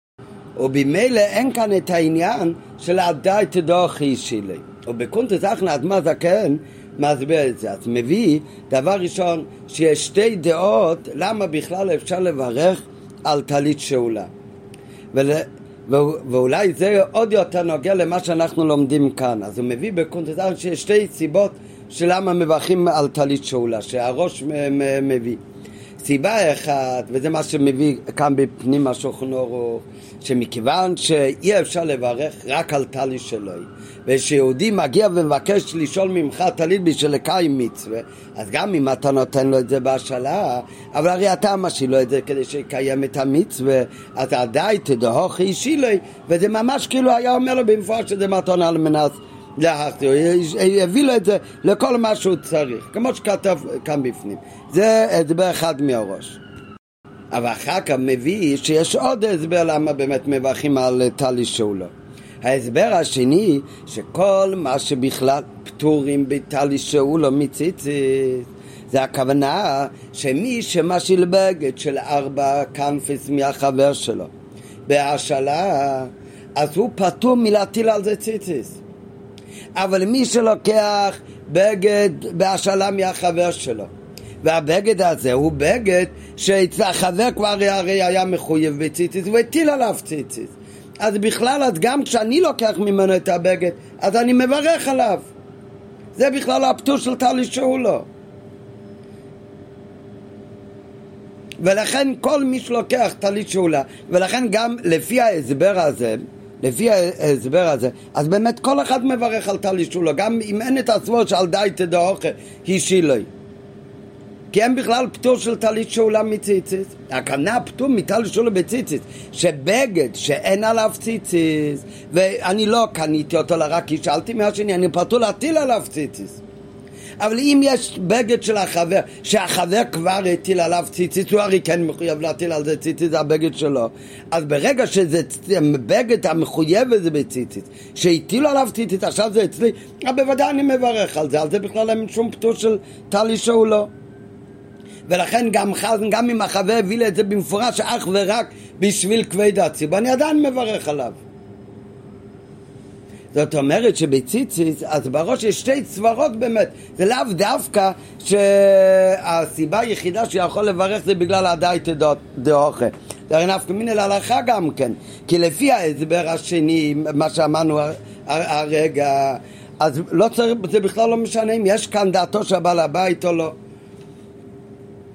ובמילא אין כאן את העניין של עדי תדוכי שלי. ובקונטס אחנה אדמה זקן מסביר את זה. אז מביא, דבר ראשון, שיש שתי דעות למה בכלל אפשר לברך על טלית שאולה. ול... ואולי זה עוד יותר נוגע למה שאנחנו לומדים כאן. אז הוא מביא בקונטנטר שיש שתי סיבות של למה מברכים על טלית שאולה, שהראש מביא. סיבה אחת, וזה מה שמביא כאן בפנים השולחן ערוך, שמכיוון שאי אפשר לברך רק על טלי שלו, ושיהודי מגיע ומבקש לשאול ממך טלית בשביל לקיים מצווה, אז גם אם אתה נותן לו את זה בהשאלה, אבל הרי אתה משאיר לו את זה כדי שיקיים את המצווה, אז עדיין תדהוך אישי לי, וזה ממש כאילו היה אומר לו במפורש שזה מתונה על מנת להחזיר, הביא לו את זה לכל מה שהוא צריך, כמו שכתב כאן בפנים. זה הסבר אחד מהראש. אבל אחר כך מביא שיש עוד הסבר למה באמת מברכים על טלי שאולו. ההסבר השני, שכל מה שבכלל פטורים בטלי שאולו מציצית, זה הכוונה שמי שמשיל בגד של ארבע קנפס מהחבר שלו בהשאלה, אז הוא פטור מלהטיל על זה ציציס. אבל מי שלוקח בגד בהשאלה מהחבר שלו והבגד הזה הוא בגד שהחבר כבר הרי היה מחויב בציציס והטיל עליו ציציס אז בכלל, אז גם כשאני לוקח ממנו את הבגד, אז אני מברך עליו. זה בכלל הפטור של טלי שאולו. ולכן כל מי שלוקח טלית שאולה, ולכן גם לפי ההסבר הזה, לפי ההסבר הזה, אז באמת כל אחד מברך על טלית שאולה, גם אם אין את הסבור שעל די תדאוכה היא שילוי. כי אין בכלל פטור של טלית שאולה מציציס. הכוונה פטור מטלית שאולה בציציס, שבגד שאין עליו ציציס, ואני לא קניתי אותו, רק השאלתי מהשני, אני פטור להטיל עליו ציציס. אבל אם יש בגד של החבר, שהחבר כבר הטיל עליו ציציס, הוא הרי כן מחויב להטיל על זה ציציס, זה הבגד שלו. אז ברגע שזה בגד המחויב הזה בציציס, שהטילו עליו ציציס, עכשיו זה אצלי, בוודאי אני מברך על זה, על זה בכלל אין שום פטור של טלי שהוא לא. ולכן גם חזן, גם אם החבר הביא לי את זה במפורש אך ורק בשביל כבד הציבור, אני עדיין מברך עליו. זאת אומרת שבציציס, אז בראש יש שתי צברות באמת, זה לאו דווקא שהסיבה היחידה שיכול לברך זה בגלל הדייטה דאוכה. זה הרי נפקא מינא להלכה גם כן, כי לפי ההסבר השני, מה שאמרנו הרגע, אז לא צריך, זה בכלל לא משנה אם יש כאן דעתו של בעל הבית או לא.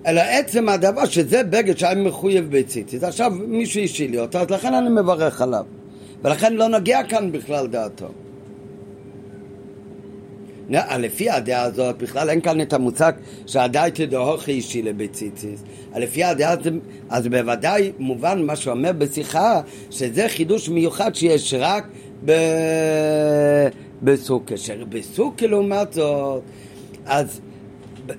אלא עצם הדבר שזה בגד שהיה מחויב בציצית, עכשיו מישהו השיל לי אותו, אז לכן אני מברך עליו. ולכן לא נגיע כאן בכלל דעתו. לפי הדעה הזאת, בכלל אין כאן את המוצג שהדאי תדהוכי אישי לבציציס. לפי הדעה הזאת, אז בוודאי מובן מה שאומר בשיחה, שזה חידוש מיוחד שיש רק ב... בסוכה. שבסוכה לעומת זאת, אז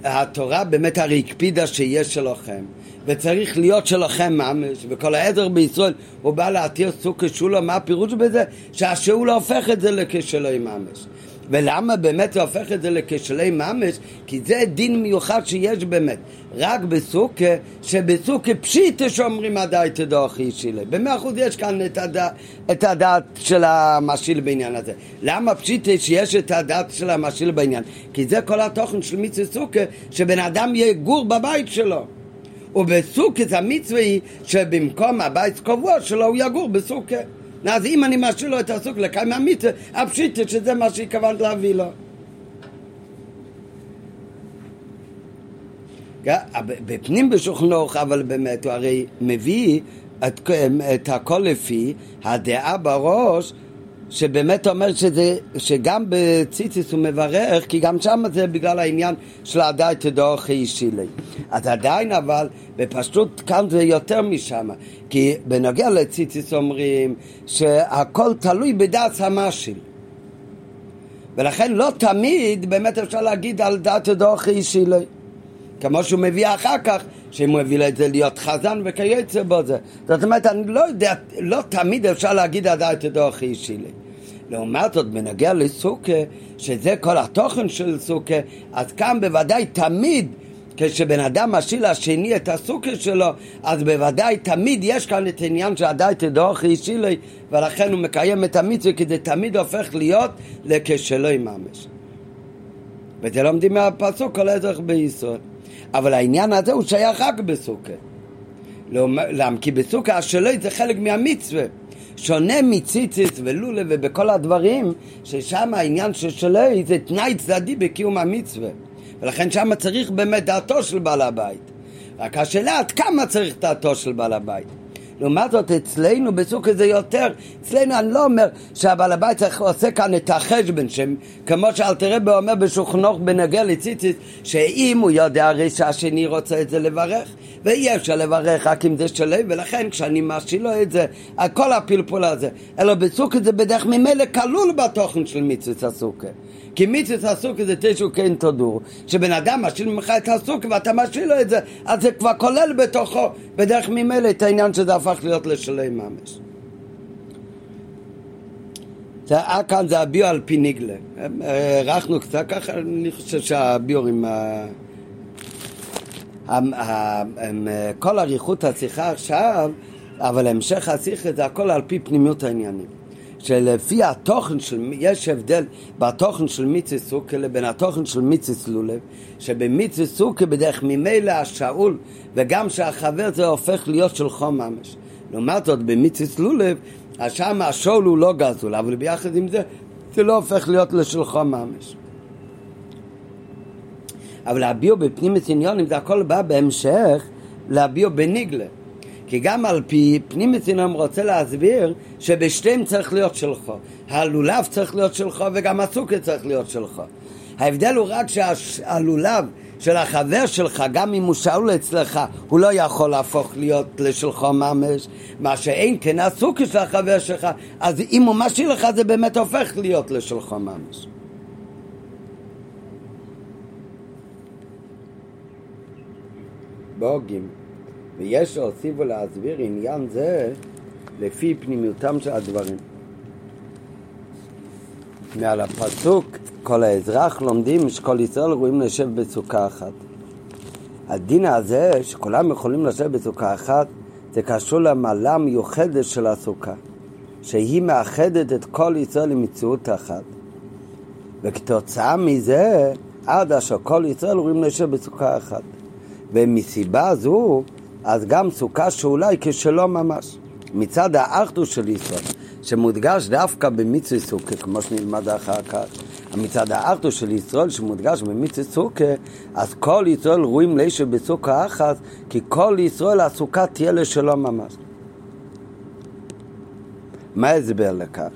התורה באמת הרי הקפידה שיש שלכם וצריך להיות שלכם ממש וכל העדר בישראל הוא בא להתיר סוג כשולו מה הפירוש בזה? שהשאולה הופך את זה לכשלוי ממש ולמה באמת זה הופך את זה לכשלי ממש? כי זה דין מיוחד שיש באמת רק בסוכה, שבסוכה פשיטה שאומרים עדיי תדוכי שילה. במאה אחוז יש כאן את, הד... את הדעת של המשיל בעניין הזה. למה פשיטה שיש את הדעת של המשיל בעניין? כי זה כל התוכן של מצווה סוכה, שבן אדם יגור בבית שלו. ובסוכת המצווה היא שבמקום הבית קבוע שלו הוא יגור בסוכה. אז אם אני משאיר לו את הסוכה לקיים המצווה, הפשיטה שזה מה שהתכוונת להביא לו. בפנים בשולחנוך, אבל באמת הוא הרי מביא את, את הכל לפי הדעה בראש שבאמת אומר שזה, שגם בציציס הוא מברך, כי גם שם זה בגלל העניין של הדאי תדורכי אישי לי. אז עדיין אבל, בפשטות כאן זה יותר משם, כי בנוגע לציציס אומרים שהכל תלוי בדעת המשיל. ולכן לא תמיד באמת אפשר להגיד על דעת תדורכי אישי לי. כמו שהוא מביא אחר כך, שאם הוא הביא את זה להיות חזן וכיוצא בזה. זאת אומרת, אני לא יודע, לא תמיד אפשר להגיד עדיין תדעו הכי אישי לי. לעומת זאת, בנוגע לסוכה, שזה כל התוכן של סוכה, אז כאן בוודאי תמיד כשבן אדם משיל לשני את הסוכה שלו, אז בוודאי תמיד יש כאן את העניין של עדיין תדורך אישי לי, ולכן הוא מקיים את המצווה, כי זה תמיד הופך להיות לכשלוי ממש. וזה לומדים מהפסוק כל האזרח בישראל. אבל העניין הזה הוא שייך רק בסוכה. למה? כי בסוכה השלוי זה חלק מהמצווה. שונה מציציס ולולה ובכל הדברים, ששם העניין של שלוי זה תנאי צדדי בקיום המצווה. ולכן שם צריך באמת דעתו של בעל הבית. רק השאלה עד כמה צריך דעתו של בעל הבית. לעומת זאת אצלנו בסוג הזה יותר, אצלנו אני לא אומר שהבעל הבית עושה כאן את החשבון, כמו שאלתרבה אומר בשוכנוך בנגע לציציס, שאם הוא יודע הרי שהשני רוצה את זה לברך, ואי אפשר לברך רק אם זה שלי, ולכן כשאני משאיר לו את זה, כל הפלפול הזה, אלא בסוג הזה בדרך ממילא כלול בתוכן של מצווה הסוכה. כי מיצוס הסוכה זה תשע כן תודור. שבן אדם משאיר ממך את הסוכה ואתה משאיר לו את זה, אז זה כבר כולל בתוכו בדרך ממילא את העניין שזה הפך להיות לשלם ממש. זה, אה, כאן זה הביו על פי ניגלה. הארכנו קצת ככה, אני חושב שהביורים... כל אריכות השיחה עכשיו, אבל המשך השיחה זה הכל על פי פנימיות העניינים. שלפי התוכן של, יש הבדל בתוכן של מיצי סוכה לבין התוכן של מיצי סלולב, שבמיצי סוכה בדרך ממילא השאול וגם שהחבר זה הופך להיות של חום ממש. לעומת זאת במיצי סלולב, שם השאול הוא לא גזול, אבל ביחד עם זה, זה לא הופך להיות לשל חום ממש. אבל להביע בפנים עניונים זה הכל בא בהמשך להביע בניגלה. כי גם על פי פנים מצינם רוצה להסביר שבשתיהם צריך להיות שלך. הלולב צריך להיות שלך וגם הסוכר צריך להיות שלך. ההבדל הוא רק שהלולב של החבר שלך, גם אם הוא שאול אצלך, הוא לא יכול להפוך להיות לשלך ממש, מה שאין כן הסוכר של החבר שלך, אז אם הוא משאיר לך זה באמת הופך להיות לשלך ממש. בוגים ויש להוסיף ולהסביר עניין זה לפי פנימיותם של הדברים. מעל הפסוק כל האזרח לומדים שכל ישראל רואים לשב בסוכה אחת. הדין הזה שכולם יכולים לשבת בסוכה אחת זה קשור למעלה מיוחדת של הסוכה שהיא מאחדת את כל ישראל למציאות אחת וכתוצאה מזה עד אשר כל ישראל רואים לשב בסוכה אחת ומסיבה זו אז גם סוכה שאולי כשלא ממש. מצד האחדות של ישראל, שמודגש דווקא במצווה סוכה, כמו שנלמד אחר כך, מצד האחדות של ישראל שמודגש במצווה סוכה, אז כל ישראל רואים לישב בסוכה אחת, כי כל ישראל הסוכה תהיה לשלו ממש. מה ההסבר לכך?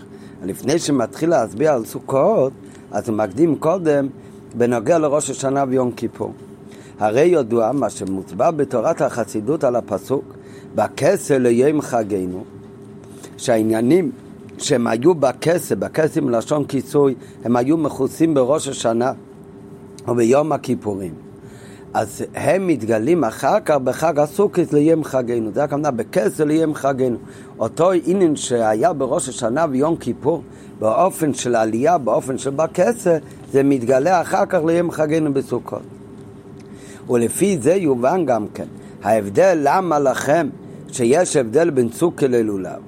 לפני שמתחיל להסביר על סוכות, אז הוא מקדים קודם בנוגע לראש השנה ויום כיפור. הרי ידוע מה שמוצבע בתורת החסידות על הפסוק בכסה ליום חגנו שהעניינים שהם היו בכסה, בכסה מלשון כיסוי, הם היו מכוסים בראש השנה וביום הכיפורים. אז הם מתגלים אחר כך בחג הסוכת ליום חגנו. זה הכוונה בכסה ליום חגנו. אותו עניין שהיה בראש השנה ויום כיפור, באופן של עלייה, באופן של בכסה, זה מתגלה אחר כך ליום חגנו בסוכות. ולפי זה יובן גם כן ההבדל למה לכם שיש הבדל בין צוקה ללולב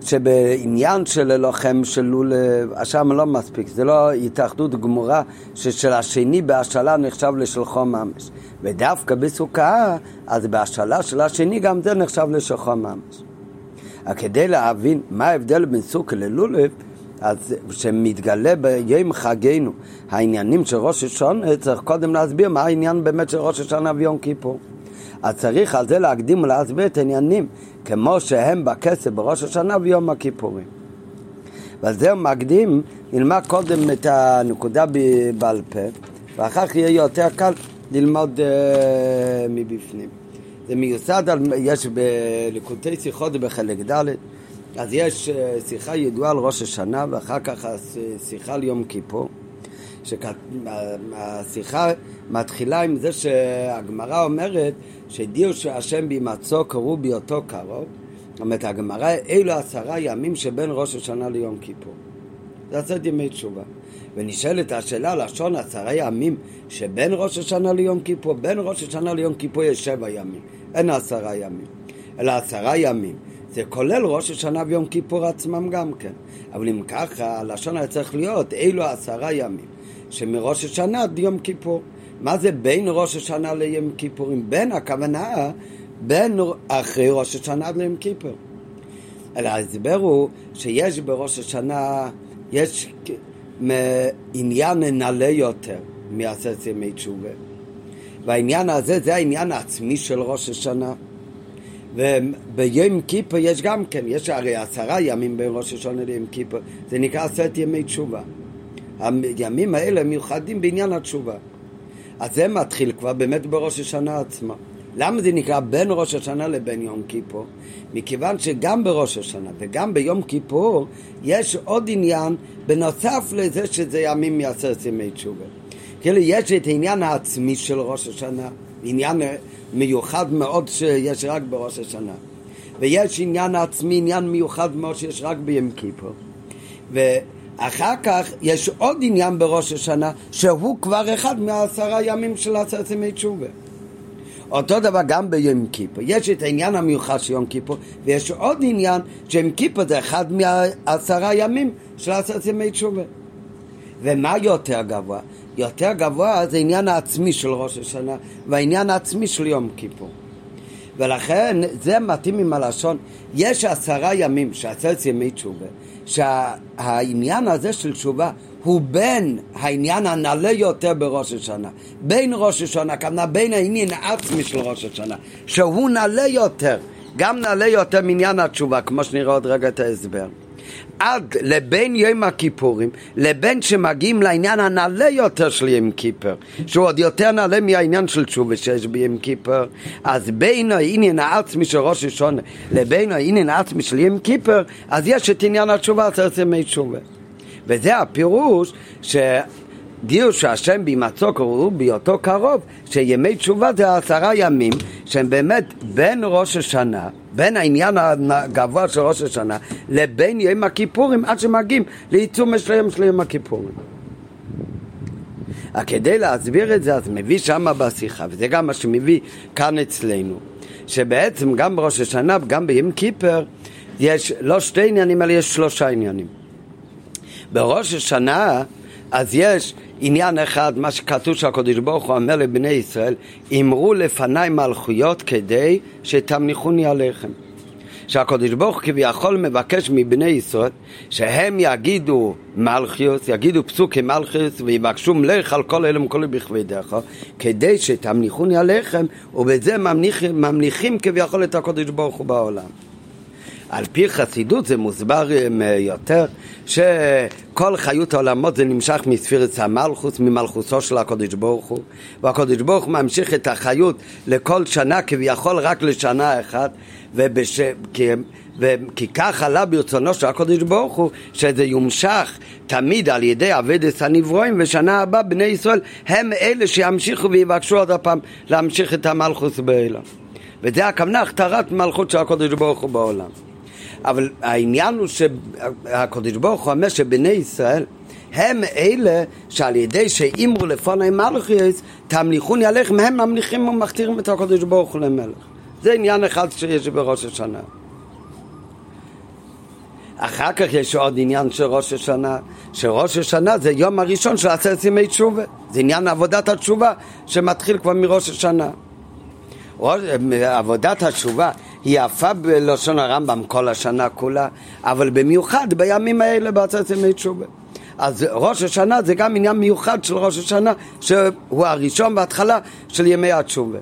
שבעניין של לוחם של לולב, שם לא מספיק, זה לא התאחדות גמורה ששל השני בהשאלה נחשב לשלחו ממש. ודווקא בסוכה, אז בהשאלה של השני גם זה נחשב לשלחו ממש. כדי להבין מה ההבדל בין סוכה ללולב, אז שמתגלה ביום חגנו העניינים של ראש השונה, צריך קודם להסביר מה העניין באמת של ראש השנה ויום כיפור. אז צריך על זה להקדים ולהסביר את העניינים כמו שהם בכסף בראש השנה ויום הכיפורים. ועל זה הוא מקדים, נלמד קודם את הנקודה בעל פה, ואחר כך יהיה יותר קל ללמוד uh, מבפנים. זה מיוסד על, יש בליקוטי שיחות בחלק ד' אז יש אה, שיחה ידועה על ראש השנה ואחר כך שיחה על יום כיפור שהשיחה מתחילה עם זה שהגמרא אומרת שדיו שהשם בהימצאו קראו בהיותו קרוב. זאת אומרת הגמרא אלו עשרה ימים שבין ראש השנה ליום כיפור. זה עשרת ימי תשובה. ונשאלת השאלה לשון עשרה ימים שבין ראש השנה ליום כיפור בין ראש השנה ליום כיפור יש שבע ימים אין עשרה ימים. אלא עשרה ימים זה כולל ראש השנה ויום כיפור עצמם גם כן. אבל אם ככה, הלשון היה צריך להיות אילו עשרה ימים, שמראש השנה עד יום כיפור. מה זה בין ראש השנה ליום כיפורים? בין הכוונה בין אחרי ראש השנה עד ליום כיפור. אלא ההסבר הוא שיש בראש השנה, יש עניין נעלה יותר מעשרת ימי תשובה. והעניין הזה זה העניין העצמי של ראש השנה. וביום כיפר יש גם כן, יש הרי עשרה ימים בין ראש השנה ליום כיפר, זה נקרא עשרת ימי תשובה. הימים האלה מיוחדים בעניין התשובה. אז זה מתחיל כבר באמת בראש השנה עצמה. למה זה נקרא בין ראש השנה לבין יום כיפור? מכיוון שגם בראש השנה וגם ביום כיפור יש עוד עניין בנוסף לזה שזה ימים מעשרת ימי תשובה. כאילו יש את העניין העצמי של ראש השנה, עניין מיוחד מאוד שיש רק בראש השנה. ויש עניין עצמי, עניין מיוחד מאוד שיש רק ביום כיפור. ואחר כך יש עוד עניין בראש השנה שהוא כבר אחד מהעשרה ימים של עשרת ימי תשובה. אותו דבר גם ביום כיפור. יש את העניין המיוחד של יום כיפור, ויש עוד עניין שיום כיפור זה אחד מהעשרה ימים של עשרת ימי תשובה. ומה יותר גבוה? יותר גבוה זה עניין העצמי של ראש השנה והעניין העצמי של יום כיפור. ולכן זה מתאים עם הלשון, יש עשרה ימים שעשרת ימי תשובה, שהעניין הזה של תשובה הוא בין העניין הנעלה יותר בראש השנה, בין ראש השנה, כמובן בין העניין העצמי של ראש השנה, שהוא נעלה יותר, גם נעלה יותר מעניין התשובה, כמו שנראה עוד רגע את ההסבר. עד לבין יום הכיפורים, לבין שמגיעים לעניין הנעלה יותר של יום כיפר, שהוא עוד יותר נעלה מהעניין של תשובה שיש ביום כיפר, אז בין העניין העצמי של ראש השונה לבין העניין העצמי של יום כיפר, אז יש את עניין התשובה, עשרת ימי תשובה. וזה הפירוש ש... גיור שהשם בהימצאו קראו בהיותו קרוב, שימי תשובה זה עשרה ימים שהם באמת בין ראש השנה, בין העניין הגבוה של ראש השנה, לבין יום הכיפורים עד שמגיעים לעיצום מסוים של יום הכיפורים. כדי להסביר את זה, אז מביא שמה בשיחה, וזה גם מה שמביא כאן אצלנו, שבעצם גם בראש השנה וגם ביום כיפר יש לא שתי עניינים, אלא יש שלושה עניינים. בראש השנה אז יש עניין אחד, מה שכתוב שהקדוש ברוך הוא אומר לבני ישראל, אמרו לפניי מלכויות כדי שתמניחוני עליכם. שהקדוש ברוך הוא כביכול מבקש מבני ישראל שהם יגידו מלכיוס, יגידו פסוקי מלכיוס ויבקשו מלך על כל אלה ומכל בכבדיך כדי שתמניחוני עליכם ובזה ממניחים, ממניחים כביכול את הקדוש ברוך הוא בעולם. על פי חסידות זה מוסבר אה, יותר שכל חיות העולמות זה נמשך מספירת המלכוס, ממלכוסו של הקודש ברוך הוא. והקודש ברוך הוא ממשיך את החיות לכל שנה כביכול רק לשנה אחת ובש... כי... וכי כך עלה ברצונו של הקודש ברוך הוא שזה יומשך תמיד על ידי אבדת הנברואים ושנה הבאה בני ישראל הם אלה שימשיכו ויבקשו עוד הפעם להמשיך את המלכוס באלה וזה הכוונה הכתרת מלכות של הקודש ברוך הוא בעולם אבל העניין הוא שהקדוש ברוך הוא אומר שבני ישראל הם אלה שעל ידי שאימרו לפוני מלכיס תמליכוני עליכם הם ממליכים ומכתירים את הקדוש ברוך הוא למלך זה עניין אחד שיש בראש השנה אחר כך יש עוד עניין של ראש השנה, שראש השנה זה יום הראשון של עשרת ימי תשובה. זה עניין עבודת התשובה שמתחיל כבר מראש השנה. עבודת התשובה היא יפה בלשון הרמב"ם כל השנה כולה, אבל במיוחד בימים האלה בעצרת ימי תשובה. אז ראש השנה זה גם עניין מיוחד של ראש השנה, שהוא הראשון בהתחלה של ימי התשובה.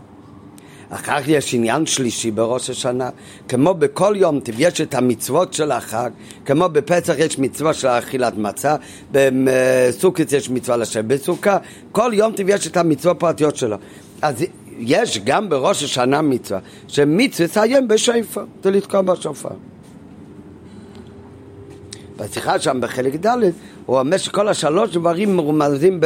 אחר כך יש עניין שלישי בראש השנה, כמו בכל יום טבעי יש את המצוות של החג, כמו בפסח יש מצווה של אכילת מצה, בסוכת יש מצווה לשבת בסוכה, כל יום טבעי יש את המצוות הפרטיות שלו. אז יש גם בראש השנה מצווה, שמצווה סיים בשופר, זה לתקוע בשופר. בשיחה שם בחלק ד' הוא אומר שכל השלוש דברים מרומזים.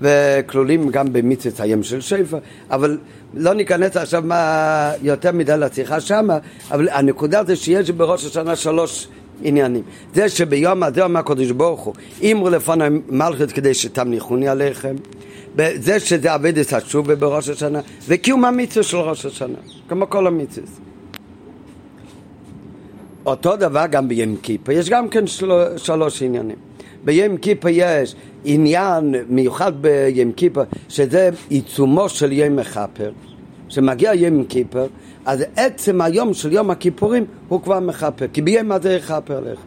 וכלולים גם במצווה סיים של שפר, אבל לא ניכנס עכשיו מה יותר מדי לשיחה שמה, אבל הנקודה זה שיש בראש השנה שלוש עניינים. זה שביום הזה אומר הקדוש ברוך הוא, אמרו לפני מלכות כדי שתמניחוני עליכם, זה שזה אבדת השובה בראש השנה, וקיום המצווה של ראש השנה, כמו כל המצווה. אותו דבר גם ביום כיפר, יש גם כן של... שלוש עניינים. ביום כיפר יש עניין מיוחד ביום כיפר, שזה עיצומו של יום מכפר. כשמגיע יום כיפר, אז עצם היום של יום הכיפורים הוא כבר מכפר, כי ביום הזה יכפר לך.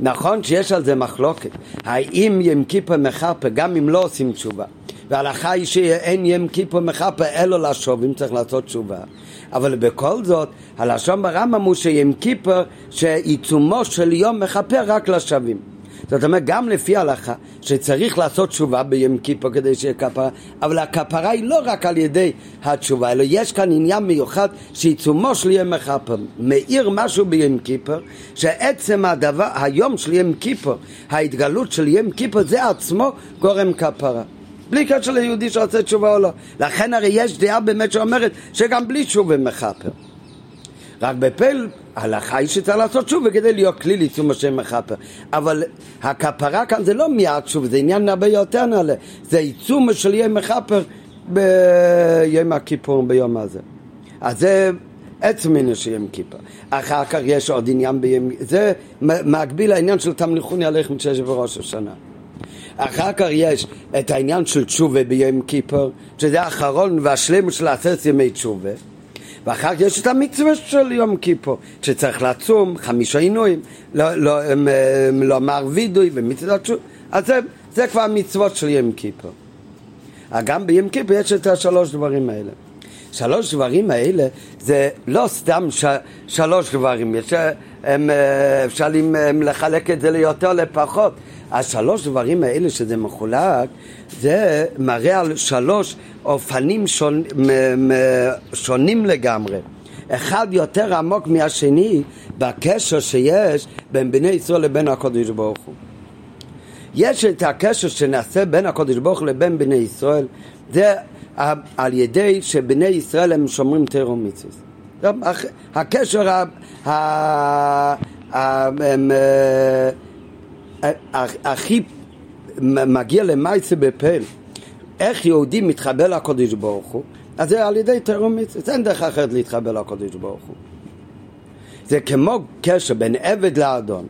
נכון שיש על זה מחלוקת, האם יום כיפור מכפר גם אם לא עושים תשובה, וההלכה היא שאין יום כיפור מכפר אלא לשוב אם צריך לעשות תשובה. אבל בכל זאת, הלשון ברמב"ם הוא שיום כיפור שעיצומו של יום מכפר רק לשבים. זאת אומרת, גם לפי ההלכה, שצריך לעשות תשובה ביום כיפור כדי שיהיה כפרה, אבל הכפרה היא לא רק על ידי התשובה, אלא יש כאן עניין מיוחד שעיצומו של יום מכפר מאיר משהו ביום כיפור, שעצם הדבר, היום של יום כיפור, ההתגלות של יום כיפור, זה עצמו גורם כפרה. בלי קשר ליהודי שעושה תשובה או לא. לכן הרי יש דעה באמת שאומרת שגם בלי תשובה מכפר. רק בפל ההלכה היא שצריך לעשות שוב כדי להיות כלי לעיצום השם מכפר. אבל הכפרה כאן זה לא מיד שוב, זה עניין הרבה יותר נעלה. זה עיצום של יום מכפר ביום הכיפור, ביום הזה. אז זה עצם עניין של יום כיפור. אחר כך יש עוד עניין ביום... זה מקביל לעניין של תמליכוני עליכם שיש בראש השנה. אחר כך יש את העניין של תשובה ביום כיפור, שזה האחרון והשלם של עשרת ימי תשובה. ואחר כך יש את המצווה של יום כיפור, שצריך לצום, חמישה עינויים, לא, לא, לומר וידוי ומצוות תשובה. אז זה, זה כבר מצוות של יום כיפור. גם ביום כיפור יש את השלוש דברים האלה. שלוש דברים האלה זה לא סתם ש, שלוש דברים, יש, הם, אפשר לחלק את זה ליותר לפחות. השלוש דברים האלה שזה מחולק, זה מראה על שלוש אופנים שונ, שונים לגמרי. אחד יותר עמוק מהשני בקשר שיש בין בני ישראל לבין הקודש ברוך הוא. יש את הקשר שנעשה בין הקודש ברוך הוא לבין בני ישראל, זה על ידי שבני ישראל הם שומרים תירו מצווה. הקשר הכי מגיע למעשה בפל, איך יהודי מתחבר לקודש ברוך הוא, אז זה על ידי תירו מצווה, אין דרך אחרת להתחבר לקודש ברוך הוא. זה כמו קשר בין עבד לאדון,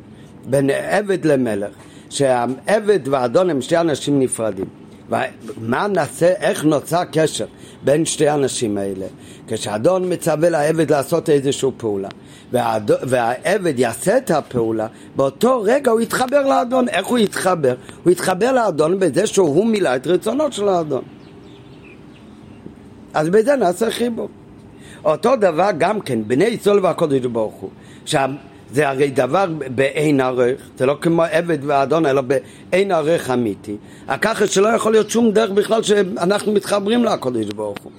בין עבד למלך, שהעבד והאדון הם שתי אנשים נפרדים. ומה נעשה, איך נוצר קשר בין שתי האנשים האלה? כשאדון מצווה לעבד לעשות איזושהי פעולה והעד... והעבד יעשה את הפעולה, באותו רגע הוא יתחבר לאדון. איך הוא יתחבר? הוא יתחבר לאדון בזה שהוא מילא את רצונות של האדון. אז בזה נעשה חיבור. אותו דבר גם כן, בני ישראל והקודש ברוך הוא. זה הרי דבר באין ערך, זה לא כמו עבד ואדון, אלא באין ערך אמיתי. ככה שלא יכול להיות שום דרך בכלל שאנחנו מתחברים לקודש ברוך הוא.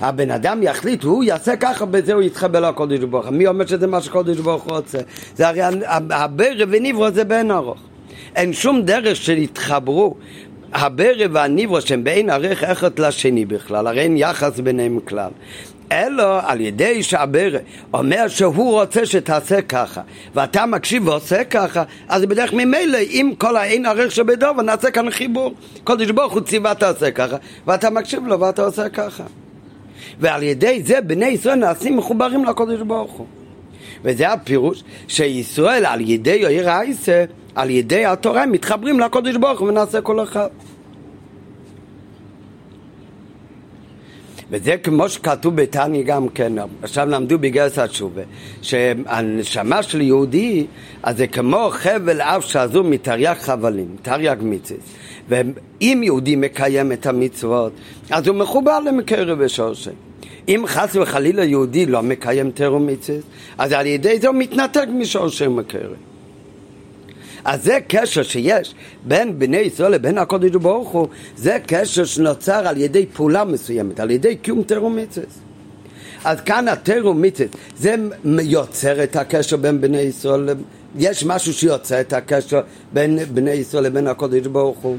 הבן אדם יחליט, הוא יעשה ככה, בזה הוא יתחבר לקודש ברוך הוא. מי אומר שזה מה שקודש ברוך הוא רוצה? זה הרי הברא וניברו זה באין ארוך. אין שום דרך שיתחברו הברא והניברו שהם באין ערך אחד לשני בכלל, הרי אין יחס ביניהם כלל. אלא על ידי שהברא אומר שהוא רוצה שתעשה ככה ואתה מקשיב ועושה ככה אז בדרך ממילא אם כל האין ערך שבדובר נעשה כאן חיבור. קודש ברוך הוא ציווה תעשה ככה ואתה מקשיב לו ואתה עושה ככה. ועל ידי זה בני ישראל נעשים מחוברים לקודש ברוך הוא. וזה הפירוש שישראל על ידי עיר העיסה על ידי התורה מתחברים לקודש ברוך הוא ונעשה כל אחד וזה כמו שכתוב בתניא גם כן, עכשיו למדו בגרס התשובה, שהנשמה של יהודי, אז זה כמו חבל אף שעזור מתרי"ג חבלים, תרי"ג מצווה. ואם יהודי מקיים את המצוות, אז הוא מחובר למקרב ושורשי. אם חס וחלילה יהודי לא מקיים תרום מצווה, אז על ידי זה הוא מתנתק משורשי מקרב. אז זה קשר שיש בין בני ישראל לבין הקודש ברוך הוא, זה קשר שנוצר על ידי פעולה מסוימת, על ידי קיום תרומיצס. אז כאן התרומיצס, זה יוצר את הקשר בין בני ישראל, יש משהו שיוצר את הקשר בין בני ישראל לבין הקודש ברוך הוא.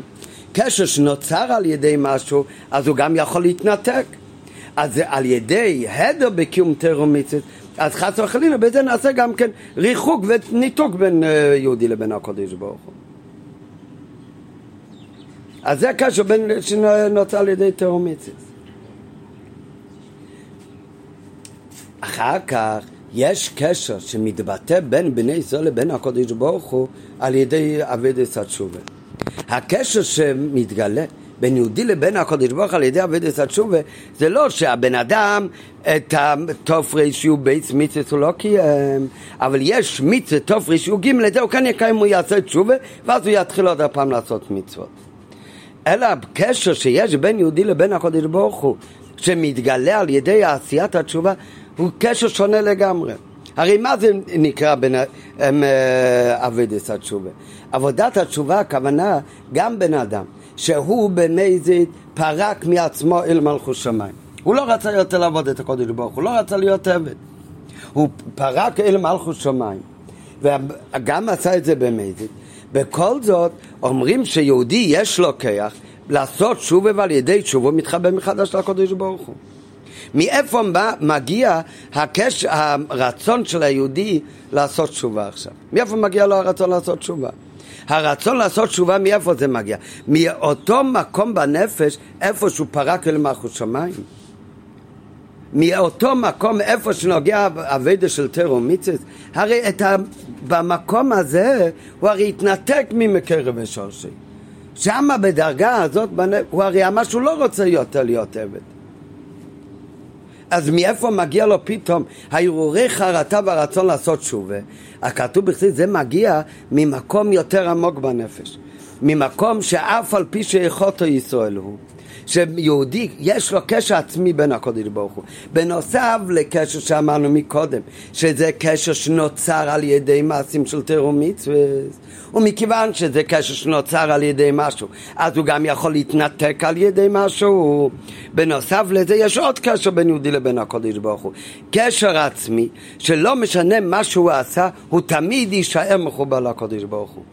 קשר שנוצר על ידי משהו, אז הוא גם יכול להתנתק. אז על ידי הדר בקיום תרומיצס, אז חס וחלילה בזה נעשה גם כן ריחוק וניתוק בין אה, יהודי לבין הקודש ברוך הוא. אז זה הקשר שנוצר על ידי תאומיציס. אחר כך יש קשר שמתבטא בין בני ישראל לבין הקודש ברוך הוא על ידי אבידס התשובה. הקשר שמתגלה בין יהודי לבין הקודש ברוך על ידי עבודת התשובה. זה לא שהבן אדם את הטוב רישיו בייס מצווה הוא לא קיים אבל יש מצווה טוב רישיו ג' לזה הוא כן יקיים הוא יעשה תשובה ואז הוא יתחיל עוד הפעם לעשות מצוות. אלא הקשר שיש בין יהודי לבין הקודש ברוך הוא שמתגלה על ידי עשיית התשובה הוא קשר שונה לגמרי. הרי מה זה נקרא בין אבדת התשובה? עבודת התשובה הכוונה גם בן אדם שהוא במזיד פרק מעצמו אל מלכות שמיים. הוא לא רצה יותר לעבוד את הקודש ברוך הוא לא רצה להיות עבד. הוא פרק אל מלכות שמיים וגם עשה את זה במזיד. בכל זאת אומרים שיהודי יש לו כיח לעשות שובה ועל ידי תשובה מתחבא מחדש לקודש ברוך הוא. מאיפה מגיע הקש, הרצון של היהודי לעשות תשובה עכשיו? מאיפה מגיע לו הרצון לעשות תשובה? הרצון לעשות תשובה, מאיפה זה מגיע? מאותו מקום בנפש, איפה שהוא פרק אל מלכות שמיים. מאותו מקום, איפה שנוגע אביידה של טרו מיצס, הרי ה... במקום הזה הוא הרי התנתק ממקרב ושורשי. שמה בדרגה הזאת, הוא הרי אמר שהוא לא רוצה יותר להיות עבד. אז מאיפה מגיע לו פתאום ההרהורי חרטה והרצון לעשות שובה? הכתוב בכלל זה מגיע ממקום יותר עמוק בנפש. ממקום שאף על פי שיכולתו ישראל הוא. שיהודי יש לו קשר עצמי בין הקודש ברוך הוא. בנוסף לקשר שאמרנו מקודם, שזה קשר שנוצר על ידי מעשים של תיאור מצווה, ומכיוון שזה קשר שנוצר על ידי משהו, אז הוא גם יכול להתנתק על ידי משהו. בנוסף לזה יש עוד קשר בין יהודי לבין הקודש ברוך הוא. קשר עצמי, שלא משנה מה שהוא עשה, הוא תמיד יישאר מחובר לקודש ברוך הוא.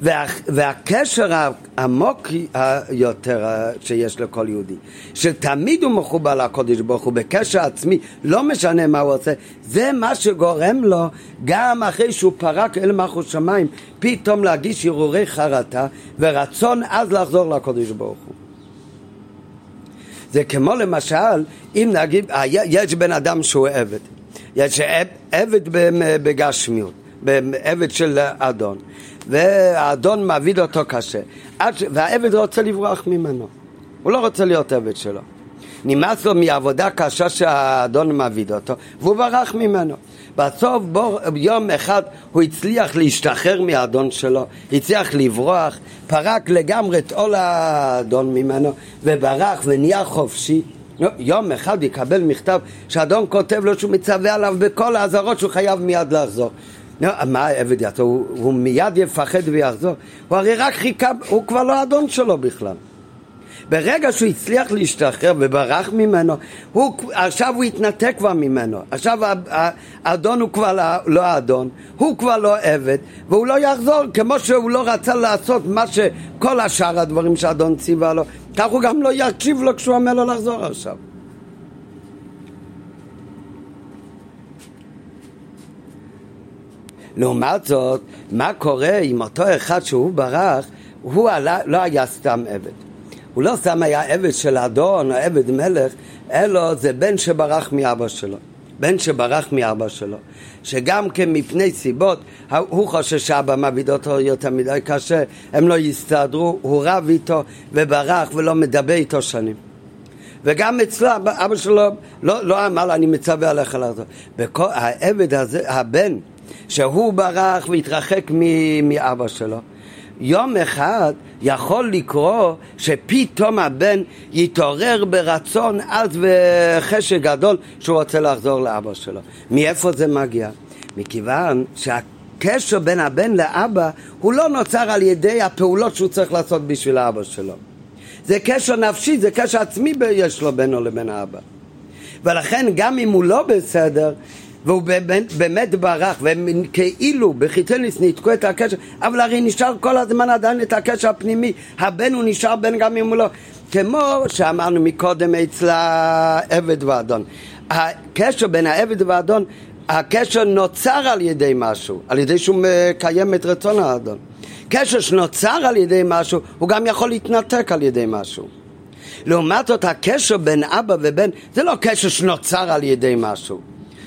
וה, והקשר העמוק יותר שיש לכל יהודי, שתמיד הוא מחובר לקודש ברוך הוא בקשר עצמי, לא משנה מה הוא עושה, זה מה שגורם לו גם אחרי שהוא פרק אל מלכות שמיים, פתאום להגיש הרהורי חרטה ורצון אז לחזור לקודש ברוך הוא. זה כמו למשל, אם נגיד, יש בן אדם שהוא עבד, יש עבד בגשמיות, עבד של אדון. והאדון מעביד אותו קשה, ש... והעבד רוצה לברוח ממנו, הוא לא רוצה להיות עבד שלו. נמאס לו מעבודה קשה שהאדון מעביד אותו, והוא ברח ממנו. בסוף בור, יום אחד הוא הצליח להשתחרר מהאדון שלו, הצליח לברוח, פרק לגמרי את עול האדון ממנו, וברח ונהיה חופשי. יום אחד יקבל מכתב שאדון כותב לו שהוא מצווה עליו בכל האזהרות שהוא חייב מיד לחזור. לא, מה העבד יעשה? הוא, הוא מיד יפחד ויחזור. הוא הרי רק חיכה, הוא כבר לא אדון שלו בכלל. ברגע שהוא הצליח להשתחרר וברח ממנו, הוא, עכשיו הוא התנתק כבר ממנו. עכשיו האדון הוא כבר לא, לא האדון, הוא כבר לא עבד, והוא לא יחזור, כמו שהוא לא רצה לעשות מה שכל השאר הדברים שהאדון ציווה לו, כך הוא גם לא יקשיב לו כשהוא אומר לו לחזור עכשיו. לעומת זאת, מה קורה עם אותו אחד שהוא ברח, הוא עלה, לא היה סתם עבד. הוא לא סתם היה עבד של אדון או עבד מלך, אלא זה בן שברח מאבא שלו. בן שברח מאבא שלו, שגם כן מפני סיבות, הוא חושב שאבא מעביד אותו יותר מדי קשה, הם לא יסתדרו, הוא רב איתו וברח ולא מדבר איתו שנים. וגם אצלו, אבא שלו לא, לא אמר לו, אני מצווה עליך לעזור. העבד הזה, הבן שהוא ברח והתרחק מאבא שלו. יום אחד יכול לקרות שפתאום הבן יתעורר ברצון עז וחשק גדול שהוא רוצה לחזור לאבא שלו. מאיפה זה מגיע? מכיוון שהקשר בין הבן לאבא הוא לא נוצר על ידי הפעולות שהוא צריך לעשות בשביל האבא שלו. זה קשר נפשי, זה קשר עצמי יש לו בינו לבין האבא. ולכן גם אם הוא לא בסדר, והוא באמת, באמת ברח, והם כאילו בחיצוניס ניתקו את הקשר, אבל הרי נשאר כל הזמן עדיין את הקשר הפנימי, הבן הוא נשאר בן גם אם הוא לא, כמו שאמרנו מקודם אצל העבד ואדון. הקשר בין העבד והאדון, הקשר נוצר על ידי משהו, על ידי שהוא מקיים את רצון האדון. קשר שנוצר על ידי משהו, הוא גם יכול להתנתק על ידי משהו. לעומת זאת, הקשר בין אבא ובן, זה לא קשר שנוצר על ידי משהו.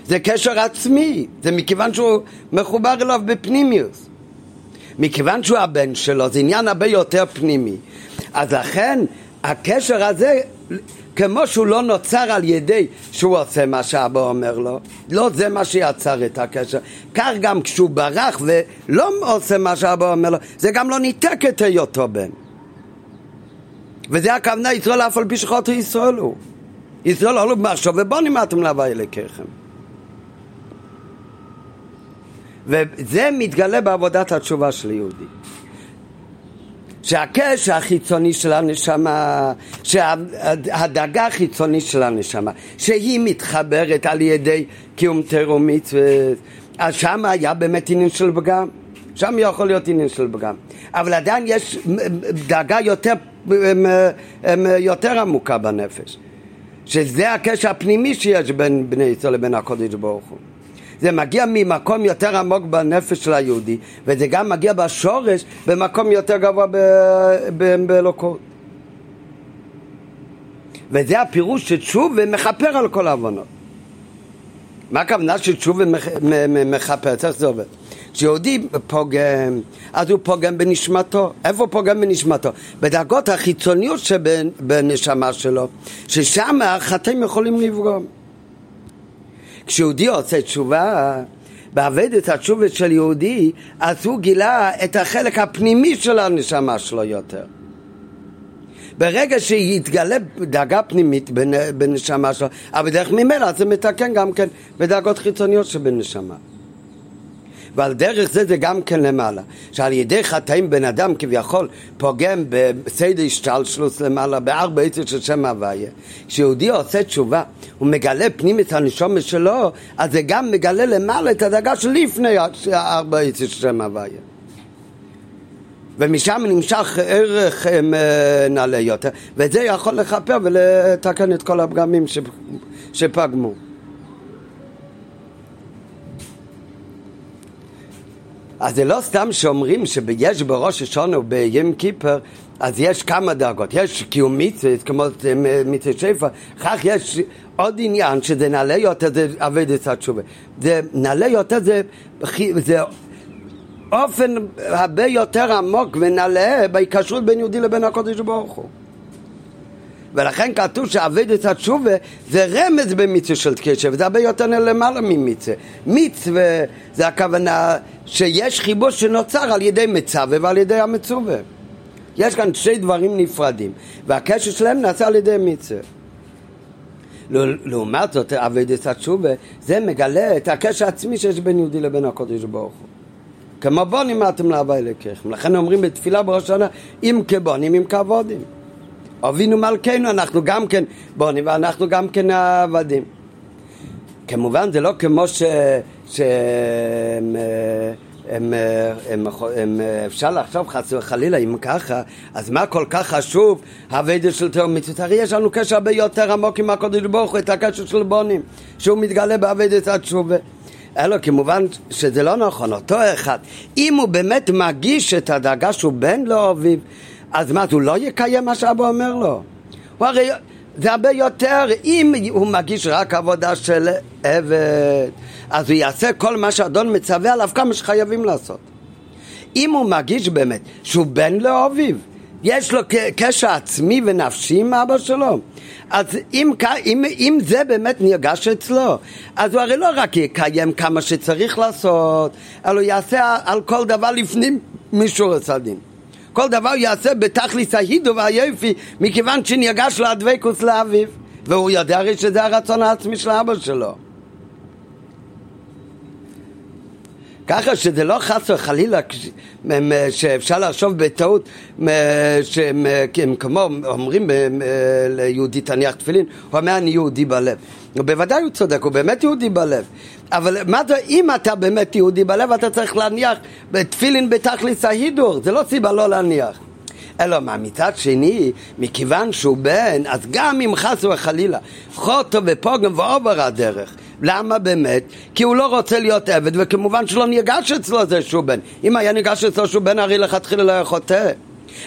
זה קשר עצמי, זה מכיוון שהוא מחובר אליו בפנימיוס. מכיוון שהוא הבן שלו, זה עניין הרבה יותר פנימי. אז לכן הקשר הזה, כמו שהוא לא נוצר על ידי שהוא עושה מה שאבא אומר לו, לא זה מה שיצר את הקשר. כך גם כשהוא ברח ולא עושה מה שאבא אומר לו, זה גם לא ניתק את היותו בן. וזה הכוונה ישראל אף על פי שחוטו ישראל הוא. ישראל עלו במחשוב ובונים אתם להווי אלוקיכם. וזה מתגלה בעבודת התשובה של יהודי. שהקשר החיצוני של הנשמה, שהדאגה החיצונית של הנשמה, שהיא מתחברת על ידי קיום תירו מצוות, אז שם היה באמת עניין של פגם, שם יכול להיות עניין של פגם, אבל עדיין יש דאגה יותר, יותר עמוקה בנפש, שזה הקשר הפנימי שיש בין בני ישראל לבין הקודש ברוך הוא. זה מגיע ממקום יותר עמוק בנפש של היהודי, וזה גם מגיע בשורש במקום יותר גבוה באלוקות. וזה הפירוש שתשובה מכפר על כל העוונות. מה הכוונה שתשובה מכפר? איך זה עובד? כשיהודי פוגם, אז הוא פוגם בנשמתו. איפה פוגם בנשמתו? בדרגות החיצוניות שבנשמה שלו, ששם החטאים יכולים לפגום. כשיהודי עושה תשובה, את התשובה של יהודי, אז הוא גילה את החלק הפנימי של הנשמה שלו יותר. ברגע שיתגלה דאגה פנימית בנשמה שלו, אבל בדרך ממילא זה מתקן גם כן בדאגות חיצוניות שבנשמה. ועל דרך זה זה גם כן למעלה, שעל ידי חטאים בן אדם כביכול פוגם בסדר השתלשלוס למעלה, בארבע עצות של שם הוויה. כשיהודי עושה תשובה, הוא מגלה פנים את הנשומת שלו, אז זה גם מגלה למעלה את הדאגה שלפני ארבע עצות של שם הוויה. ומשם נמשך ערך אה, נעלה יותר, וזה יכול לכפר ולתקן את כל הפגמים שפגמו. אז זה לא סתם שאומרים שיש בראש השונה וביום כיפר אז יש כמה דרגות, יש קיום מצווה, כמו מצווה שפע, כך יש עוד עניין שזה נעלה יותר, זה עבד את התשובה. זה נעלה יותר, זה, זה אופן הרבה יותר עמוק ונעלה בהיקשרות בין יהודי לבין הקודש ברוך הוא. ולכן כתוב שעבד את התשובה זה רמז במצווה של קשר, וזה הרבה יותר למעלה ממצווה. מצווה זה הכוונה שיש חיבור שנוצר על ידי מצווה ועל ידי המצווה. יש כאן שני דברים נפרדים, והקשר שלהם נעשה על ידי מצווה. לעומת זאת, את התשובה, זה מגלה את הקשר העצמי שיש בין יהודי לבין הקודש ברוך הוא. כמו בונים אתם להווי אלוקיכם. לכן אומרים בתפילה בראש השנה, אם כבונים, אם כעבודים. אבינו מלכנו, אנחנו גם כן בונים ואנחנו גם כן עבדים. כמובן זה לא כמו ש... הם, אפשר לחשוב חס וחלילה אם ככה, אז מה כל כך חשוב הווידה של תאום מצוות? הרי יש לנו קשר הרבה יותר עמוק עם הקודש ברוך הוא, את הקשר של בונים, שהוא מתגלה בעבודת התשובה. אלא כמובן שזה לא נכון, אותו אחד, אם הוא באמת מגיש את הדאגה שהוא בן לאביו, אז מה, הוא לא יקיים מה שאבא אומר לו? הוא הרי, זה הרבה יותר, אם הוא מגיש רק עבודה של עבד, אז הוא יעשה כל מה שאדון מצווה עליו כמה שחייבים לעשות. אם הוא מגיש באמת שהוא בן לאביו, יש לו קשר עצמי ונפשי עם אבא שלו, אז אם, אם, אם זה באמת נרגש אצלו, אז הוא הרי לא רק יקיים כמה שצריך לעשות, אלא הוא יעשה על כל דבר לפנים מישור הצדדים. כל דבר יעשה בתכליס ההידו והיופי, מכיוון שנרגש לו הדבקוס לאביו, והוא יודע הרי שזה הרצון העצמי של אבא שלו. ככה שזה לא חס וחלילה שאפשר לחשוב בטעות שהם כמו אומרים ליהודי תניח תפילין, הוא אומר אני יהודי בלב. בוודאי הוא צודק, הוא באמת יהודי בלב. אבל מה זה, אם אתה באמת יהודי בלב, אתה צריך להניח תפילין בתכליס ההידור, זה לא סיבה לא להניח. אלא מה, מצד שני, מכיוון שהוא בן, אז גם אם חס וחלילה חוטו ופוגם ועובר הדרך, למה באמת? כי הוא לא רוצה להיות עבד, וכמובן שלא ניגש אצלו זה שהוא בן. אם היה ניגש אצלו שהוא בן, הרי לכתחילה לא היה חוטא.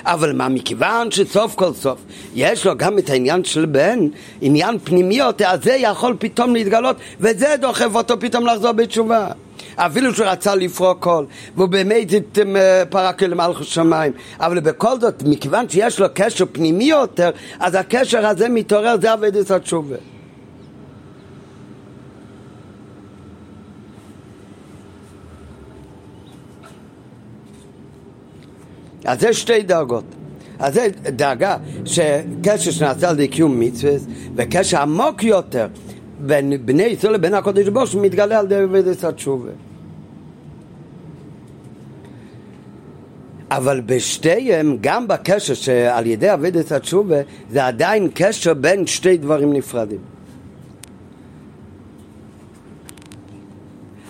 אבל מה, מכיוון שסוף כל סוף יש לו גם את העניין של בן, עניין פנימי יותר, אז זה יכול פתאום להתגלות, וזה דוחף אותו פתאום לחזור בתשובה. אפילו שהוא רצה לפרוק קול, והוא באמת אה, פרק אל מלכות שמיים. אבל בכל זאת, מכיוון שיש לו קשר פנימי יותר, אז הקשר הזה מתעורר, זה אבדת התשובה. אז זה שתי דרגות. אז זה דאגה שקשר שנעשה על ידי קיום מצווה וקשר עמוק יותר בין בני ישראל לבין הקודש ברוך הוא מתגלה על ידי עבודת התשובה. אבל בשתיהם, גם בקשר שעל ידי עבודת התשובה, זה עדיין קשר בין שתי דברים נפרדים.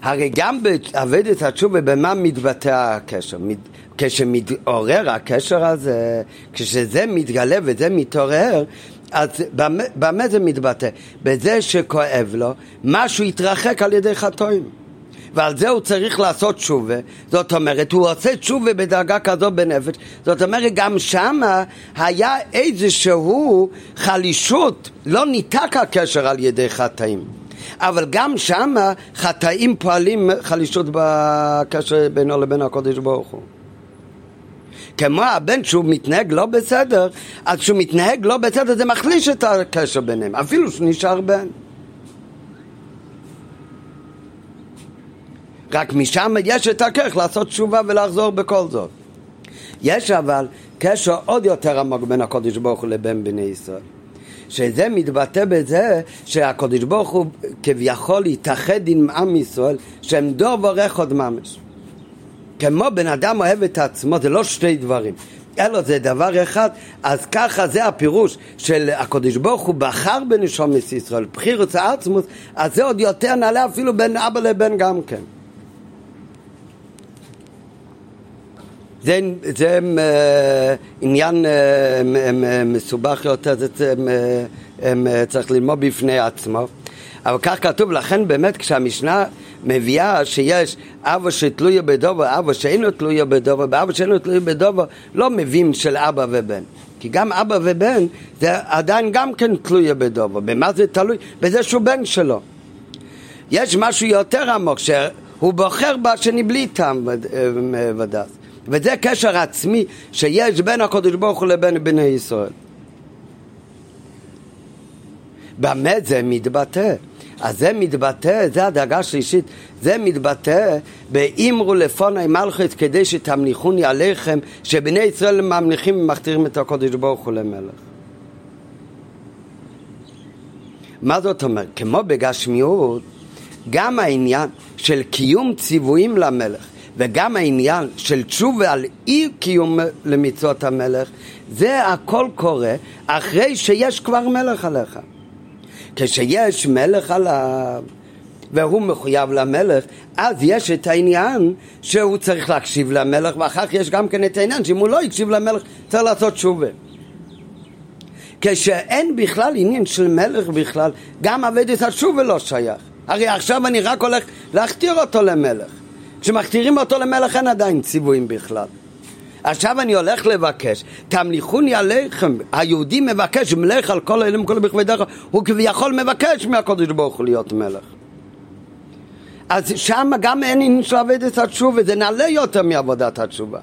הרי גם בעבודת התשובה, במה מתבטא הקשר? כשמתעורר הקשר הזה, כשזה מתגלה וזה מתעורר, אז במה, במה זה מתבטא? בזה שכואב לו, משהו התרחק על ידי חטאים. ועל זה הוא צריך לעשות תשובה, זאת אומרת, הוא עושה תשובה בדרגה כזו בנפש, זאת אומרת, גם שמה היה איזשהו חלישות, לא ניתק הקשר על ידי חטאים. אבל גם שמה חטאים פועלים חלישות בקשר בינו לבין הקודש ברוך הוא. כמו הבן שהוא מתנהג לא בסדר, אז כשהוא מתנהג לא בסדר זה מחליש את הקשר ביניהם, אפילו שהוא נשאר בן. רק משם יש את הכרך לעשות תשובה ולחזור בכל זאת. יש אבל קשר עוד יותר עמוק בין הקודש ברוך הוא לבין בני ישראל. שזה מתבטא בזה שהקודש ברוך הוא כביכול יתאחד עם עם ישראל שהם דור ורכוד ממש. כמו בן אדם אוהב את עצמו, זה לא שתי דברים. אלא זה דבר אחד, אז ככה זה הפירוש של הקדוש ברוך הוא בחר בנשומת ישראל, בחירוס העצמוס, אז זה עוד יותר נעלה אפילו בין אבא לבן גם כן. זה, זה uh, עניין uh, מסובך יותר, זה uh, צריך ללמוד בפני עצמו. אבל כך כתוב, לכן באמת כשהמשנה מביאה שיש אבא שתלויה בדובר, אבא שאינו תלויה בדובר, ואבא שאינו תלויה בדובר, לא מביאים של אבא ובן. כי גם אבא ובן זה עדיין גם כן תלויה בדובר. במה זה תלוי? בזה שהוא בן שלו. יש משהו יותר עמוק, שהוא בוחר בשני בלי טעם ודעת. וזה קשר עצמי שיש בין הקדוש ברוך הוא לבין בני ישראל. במה זה מתבטא? אז זה מתבטא, זה הדאגה השלישית, זה מתבטא באמרו לפוני מלכת כדי שתמליכוני עליכם, שבני ישראל ממליכים ומכתירים את הקודש ברוך הוא למלך. מה זאת אומרת? כמו בגשמיות, גם העניין של קיום ציוויים למלך וגם העניין של תשובה על אי קיום למצוות המלך, זה הכל קורה אחרי שיש כבר מלך עליך. כשיש מלך עליו והוא מחויב למלך, אז יש את העניין שהוא צריך להקשיב למלך, ואחר כך יש גם כן את העניין שאם הוא לא יקשיב למלך, צריך לעשות תשובה. כשאין בכלל עניין של מלך בכלל, גם עבודת התשובה לא שייך. הרי עכשיו אני רק הולך להכתיר אותו למלך. כשמכתירים אותו למלך אין עדיין ציוויים בכלל. עכשיו אני הולך לבקש, תמליכוני עליכם, היהודי מבקש מלך על כל אלים כל בכבדי דרך, הוא כביכול מבקש מהקודש ברוך הוא להיות מלך. אז שם גם אין עניין של עבודת התשובה, זה נעלה יותר מעבודת התשובה.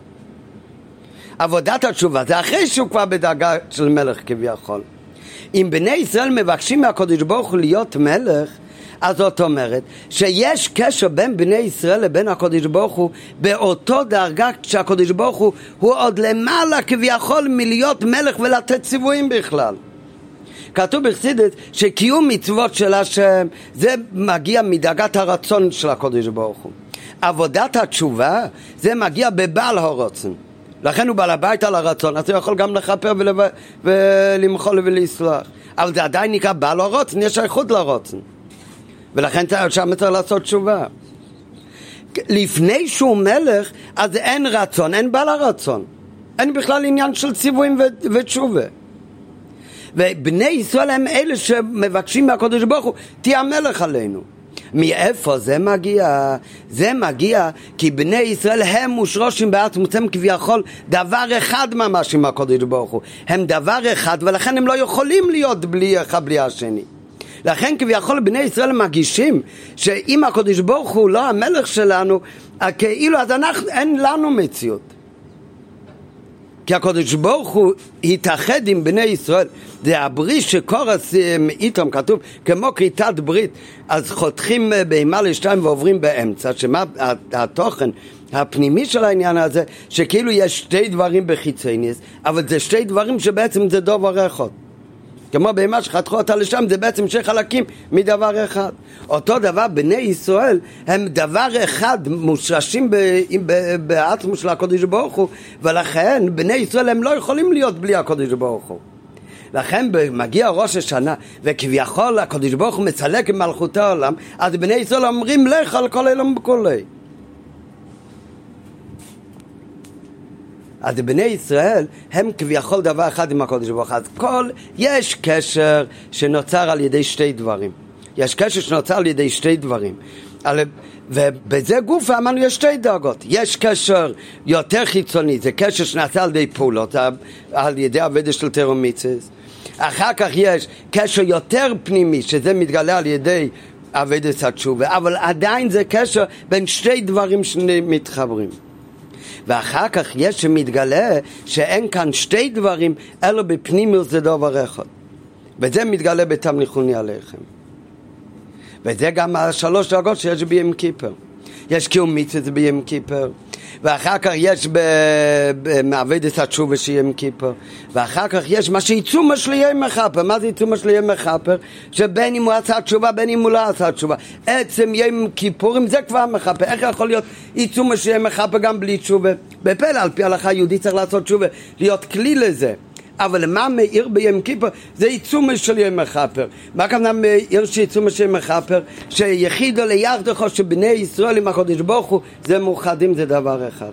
עבודת התשובה זה אחרי שהוא כבר בדרגה של מלך כביכול. אם בני ישראל מבקשים מהקודש ברוך הוא להיות מלך, אז זאת אומרת שיש קשר בין בני ישראל לבין הקודש ברוך הוא באותו דרגה שהקודש ברוך הוא הוא עוד למעלה כביכול מלהיות מלך ולתת ציוויים בכלל. כתוב בחסידת שקיום מצוות של השם זה מגיע מדרגת הרצון של הקודש ברוך הוא. עבודת התשובה זה מגיע בבעל הרוצן. לכן הוא בעל הבית על הרצון, אז הוא יכול גם לכפר. ולמחול ולסלוח. אבל זה עדיין נקרא בעל הרוצן, יש איכות לרוצן. ולכן שם צריך לעשות תשובה. לפני שהוא מלך, אז אין רצון, אין בעל הרצון. אין בכלל עניין של ציוויים ותשובה. ובני ישראל הם אלה שמבקשים מהקדוש ברוך הוא, תהיה המלך עלינו. מאיפה זה מגיע? זה מגיע כי בני ישראל הם מושרושים בעצמות, הם כביכול דבר אחד ממש עם הקודש ברוך הוא. הם דבר אחד ולכן הם לא יכולים להיות בלי אחד בלי השני. לכן כביכול בני ישראל מגישים שאם הקדוש ברוך הוא לא המלך שלנו, כאילו אז אנחנו, אין לנו מציאות. כי הקדוש ברוך הוא התאחד עם בני ישראל. זה הברית שקורס איתם כתוב כמו כריתת ברית, אז חותכים בהמה לשתיים ועוברים באמצע, שמה התוכן הפנימי של העניין הזה, שכאילו יש שתי דברים בחיצוניס, אבל זה שתי דברים שבעצם זה דובר אחד. כמו בהמה שחתכו אותה לשם, זה בעצם שני חלקים מדבר אחד. אותו דבר, בני ישראל הם דבר אחד מושרשים בעצמו של הקודש ברוך הוא, ולכן בני ישראל הם לא יכולים להיות בלי הקודש ברוך הוא. לכן מגיע ראש השנה, וכביכול הקודש ברוך הוא מצלק עם מלכות העולם, אז בני ישראל אומרים לך על כל אילם וכולי. אז בני ישראל הם כביכול דבר אחד עם הקודש ברוך הוא. אז כל, יש קשר שנוצר על ידי שתי דברים. יש קשר שנוצר על ידי שתי דברים. על, ובזה גוף אמרנו יש שתי דרגות. יש קשר יותר חיצוני, זה קשר שנעשה על ידי פעולות, על ידי עבודה של תרומיצס. אחר כך יש קשר יותר פנימי, שזה מתגלה על ידי אבדת התשובה, אבל עדיין זה קשר בין שתי דברים שמתחברים. ואחר כך יש שמתגלה שאין כאן שתי דברים, אלא בפנימיוס זה דבר אחד. וזה מתגלה בתמליכוני עליכם. וזה גם השלוש דרגות שיש בים קיפר. יש קיום מצווה בים קיפר, ואחר כך יש במעבדת התשובה שיהיה עם כיפר, ואחר כך יש מה שעיצומה של יהיה מחפר. מה זה עיצומה של יהיה מחפר? שבין אם הוא עשה תשובה, בין אם הוא לא עשה תשובה. עצם יום כיפורים זה כבר מחפר. איך יכול להיות עיצומה של יהיה מחפר גם בלי תשובה? בפלא, על פי ההלכה היהודית צריך לעשות תשובה, להיות כלי לזה. אבל מה מאיר ביום כיפר? זה עיצומה של יום מכפר. מה הכוונה מאיר שעיצומה של יום מכפר? שיחידו ליחדו שבני ישראל עם הקודש ברוך הוא זה מאוחדים זה דבר אחד.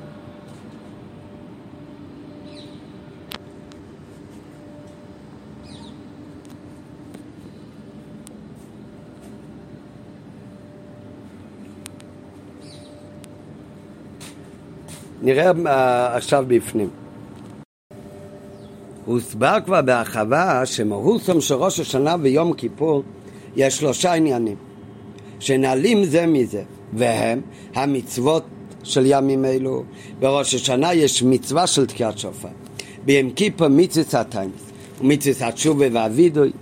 נראה עכשיו בפנים. הוסבר כבר בהרחבה שמהוסם של ראש השנה ויום כיפור יש שלושה עניינים שנעלים זה מזה והם המצוות של ימים אלו. בראש השנה יש מצווה של תקיעת שופר ביום כיפור מצווה הטיימס ומצווה התשובה והווידוי.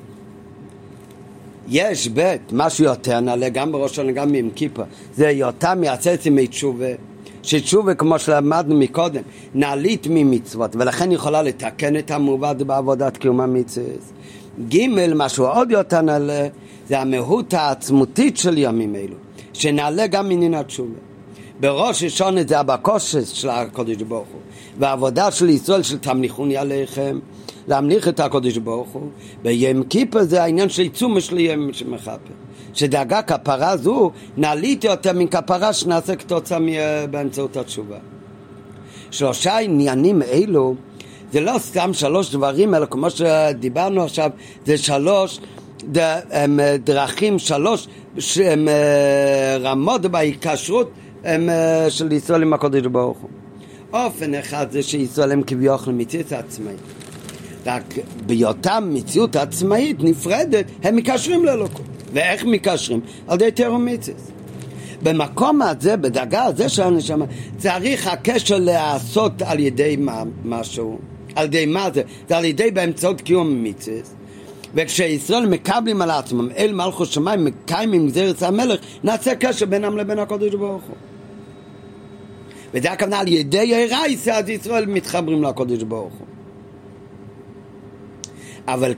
יש בית משהו יותר נעלה גם בראש השנה גם ביום כיפור. זה היותם מייצץ עם תשובה שתשובה, כמו שלמדנו מקודם, נעלית ממצוות, ולכן יכולה לתקן את המעובד בעבודת קיום המצוות. ג', משהו עוד יותר נעלה, זה המהות העצמותית של ימים אלו, שנעלה גם מנין התשובה. בראש ראשון זה הבקושס של הקודש ברוך הוא, והעבודה של ישראל של תמליכוני עליכם, להמליך את הקודש ברוך הוא, ביום כיפר זה העניין של עיצום של יום שמחפר. שדאגה כפרה זו נעלית יותר מכפרה שנעשה כתוצאה באמצעות התשובה. שלושה עניינים אלו זה לא סתם שלוש דברים, אלא כמו שדיברנו עכשיו, זה שלוש דרכים, שלוש אה, רמות בהיקשרות אה, של ישראל עם הקודש ברוך הוא. אופן אחד זה שישראל הם כביכול מציאות עצמאית. רק בהיותם מציאות עצמאית נפרדת, הם מקשרים לאלוקות. ואיך מקשרים? על ידי תרומיציס. במקום הזה, בדרגה הזה של הנשמה, צריך הקשר להיעשות על ידי מה, משהו. על ידי מה זה? זה על ידי באמצעות קיום מיציס. וכשישראל מקבלים על עצמם אל מלכות שמיים, מקיימים גזירת המלך, נעשה קשר בינם לבין הקודש ברוך הוא. וזה הכוונה על ידי הרייסה, אז ישראל מתחברים לקודש ברוך הוא. אבל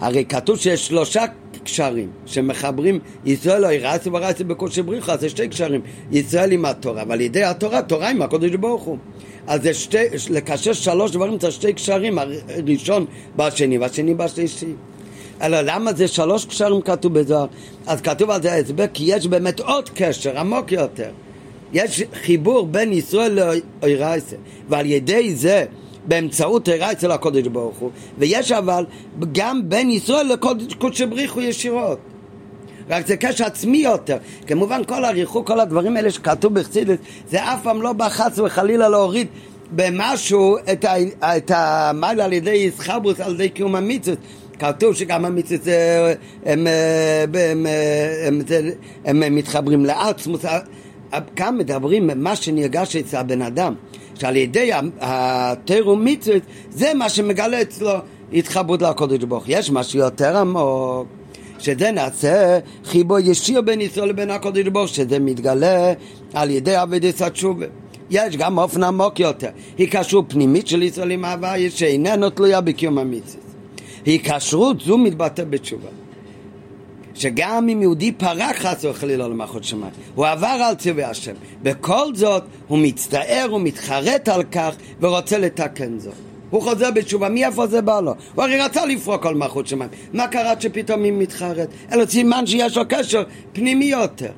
הרי כתוב שיש שלושה קשרים שמחברים ישראל או ירעסי ורעסי בקושי בריחה, זה שתי קשרים, ישראל עם התורה, ועל ידי התורה, תורה עם הקודש ברוך הוא. אז זה שתי, לקשר שלוש דברים זה שתי קשרים, הראשון בשני והשני בשלישי. אלא למה זה שלוש קשרים כתוב בזוהר? אז כתוב על זה הסבר, כי יש באמת עוד קשר עמוק יותר. יש חיבור בין ישראל לאירייסה, ועל ידי זה באמצעות תראה אצל הקודש ברוך הוא, ויש אבל גם בין ישראל לקודש בריחו ישירות. רק זה קשר עצמי יותר. כמובן כל הריחוק, כל הדברים האלה שכתוב בחסידות, זה אף פעם לא בא חס וחלילה להוריד במשהו את, ה, את המיילה על ידי ישחברוס, על ידי קיום המצוות. כתוב שגם המצוות הם, הם, הם, הם, הם, הם מתחברים לעצמוס, כאן מדברים מה שנרגש אצל הבן אדם, שעל ידי התירו מצוות זה מה שמגלה אצלו התחברות לקודש ברוך יש משהו יותר עמוק שזה נעשה חיבור ישיר בין ישראל לבין הקודש ברוך שזה מתגלה על ידי עבודת התשובה. יש גם אופן עמוק יותר. היקשרות פנימית של ישראל עם ההוויה שאיננו תלויה בקיום המצוות. היקשרות זו מתבטא בתשובה שגם אם יהודי פרק חס וחלילה למחות שמיים, הוא עבר על צווי השם. בכל זאת הוא מצטער ומתחרט על כך ורוצה לתקן זאת. הוא חוזר בתשובה, מאיפה זה בא לו? הוא הרי רצה לפרוק כל מלכות שמיים. מה קרה שפתאום היא מתחרט? אלא סימן שיש לו קשר פנימי יותר.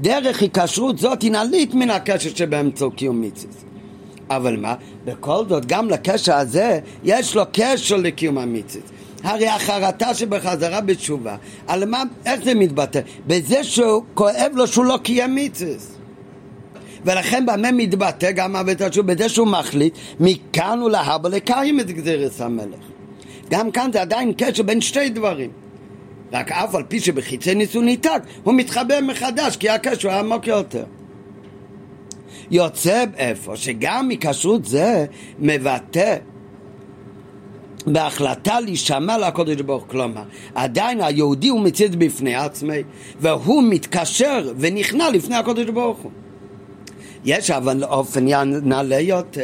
דרך היקשרות זאת היא נעלית מן הקשר שבאמצעות קיום מצווה. אבל מה? בכל זאת, גם לקשר הזה יש לו קשר לקיום המצווה. הרי החרטה שבחזרה בתשובה, על מה, איך זה מתבטא? בזה שהוא כואב לו שהוא לא קיים מצווה. ולכן במה מתבטא גם אבות התשובה? בזה שהוא מחליט מכאן ולהבא לקיים את גזירת המלך. גם כאן זה עדיין קשר בין שתי דברים. רק אף על פי שבחיצי ניסו ניתק, הוא מתחבר מחדש, כי הקשר הוא עמוק יותר. יוצא איפה שגם מכשרות זה מבטא בהחלטה להישמע לקודש ברוך כלומר עדיין היהודי הוא מציד בפני עצמי והוא מתקשר ונכנע לפני הקודש ברוך הוא. יש אבל אופן נעלה יותר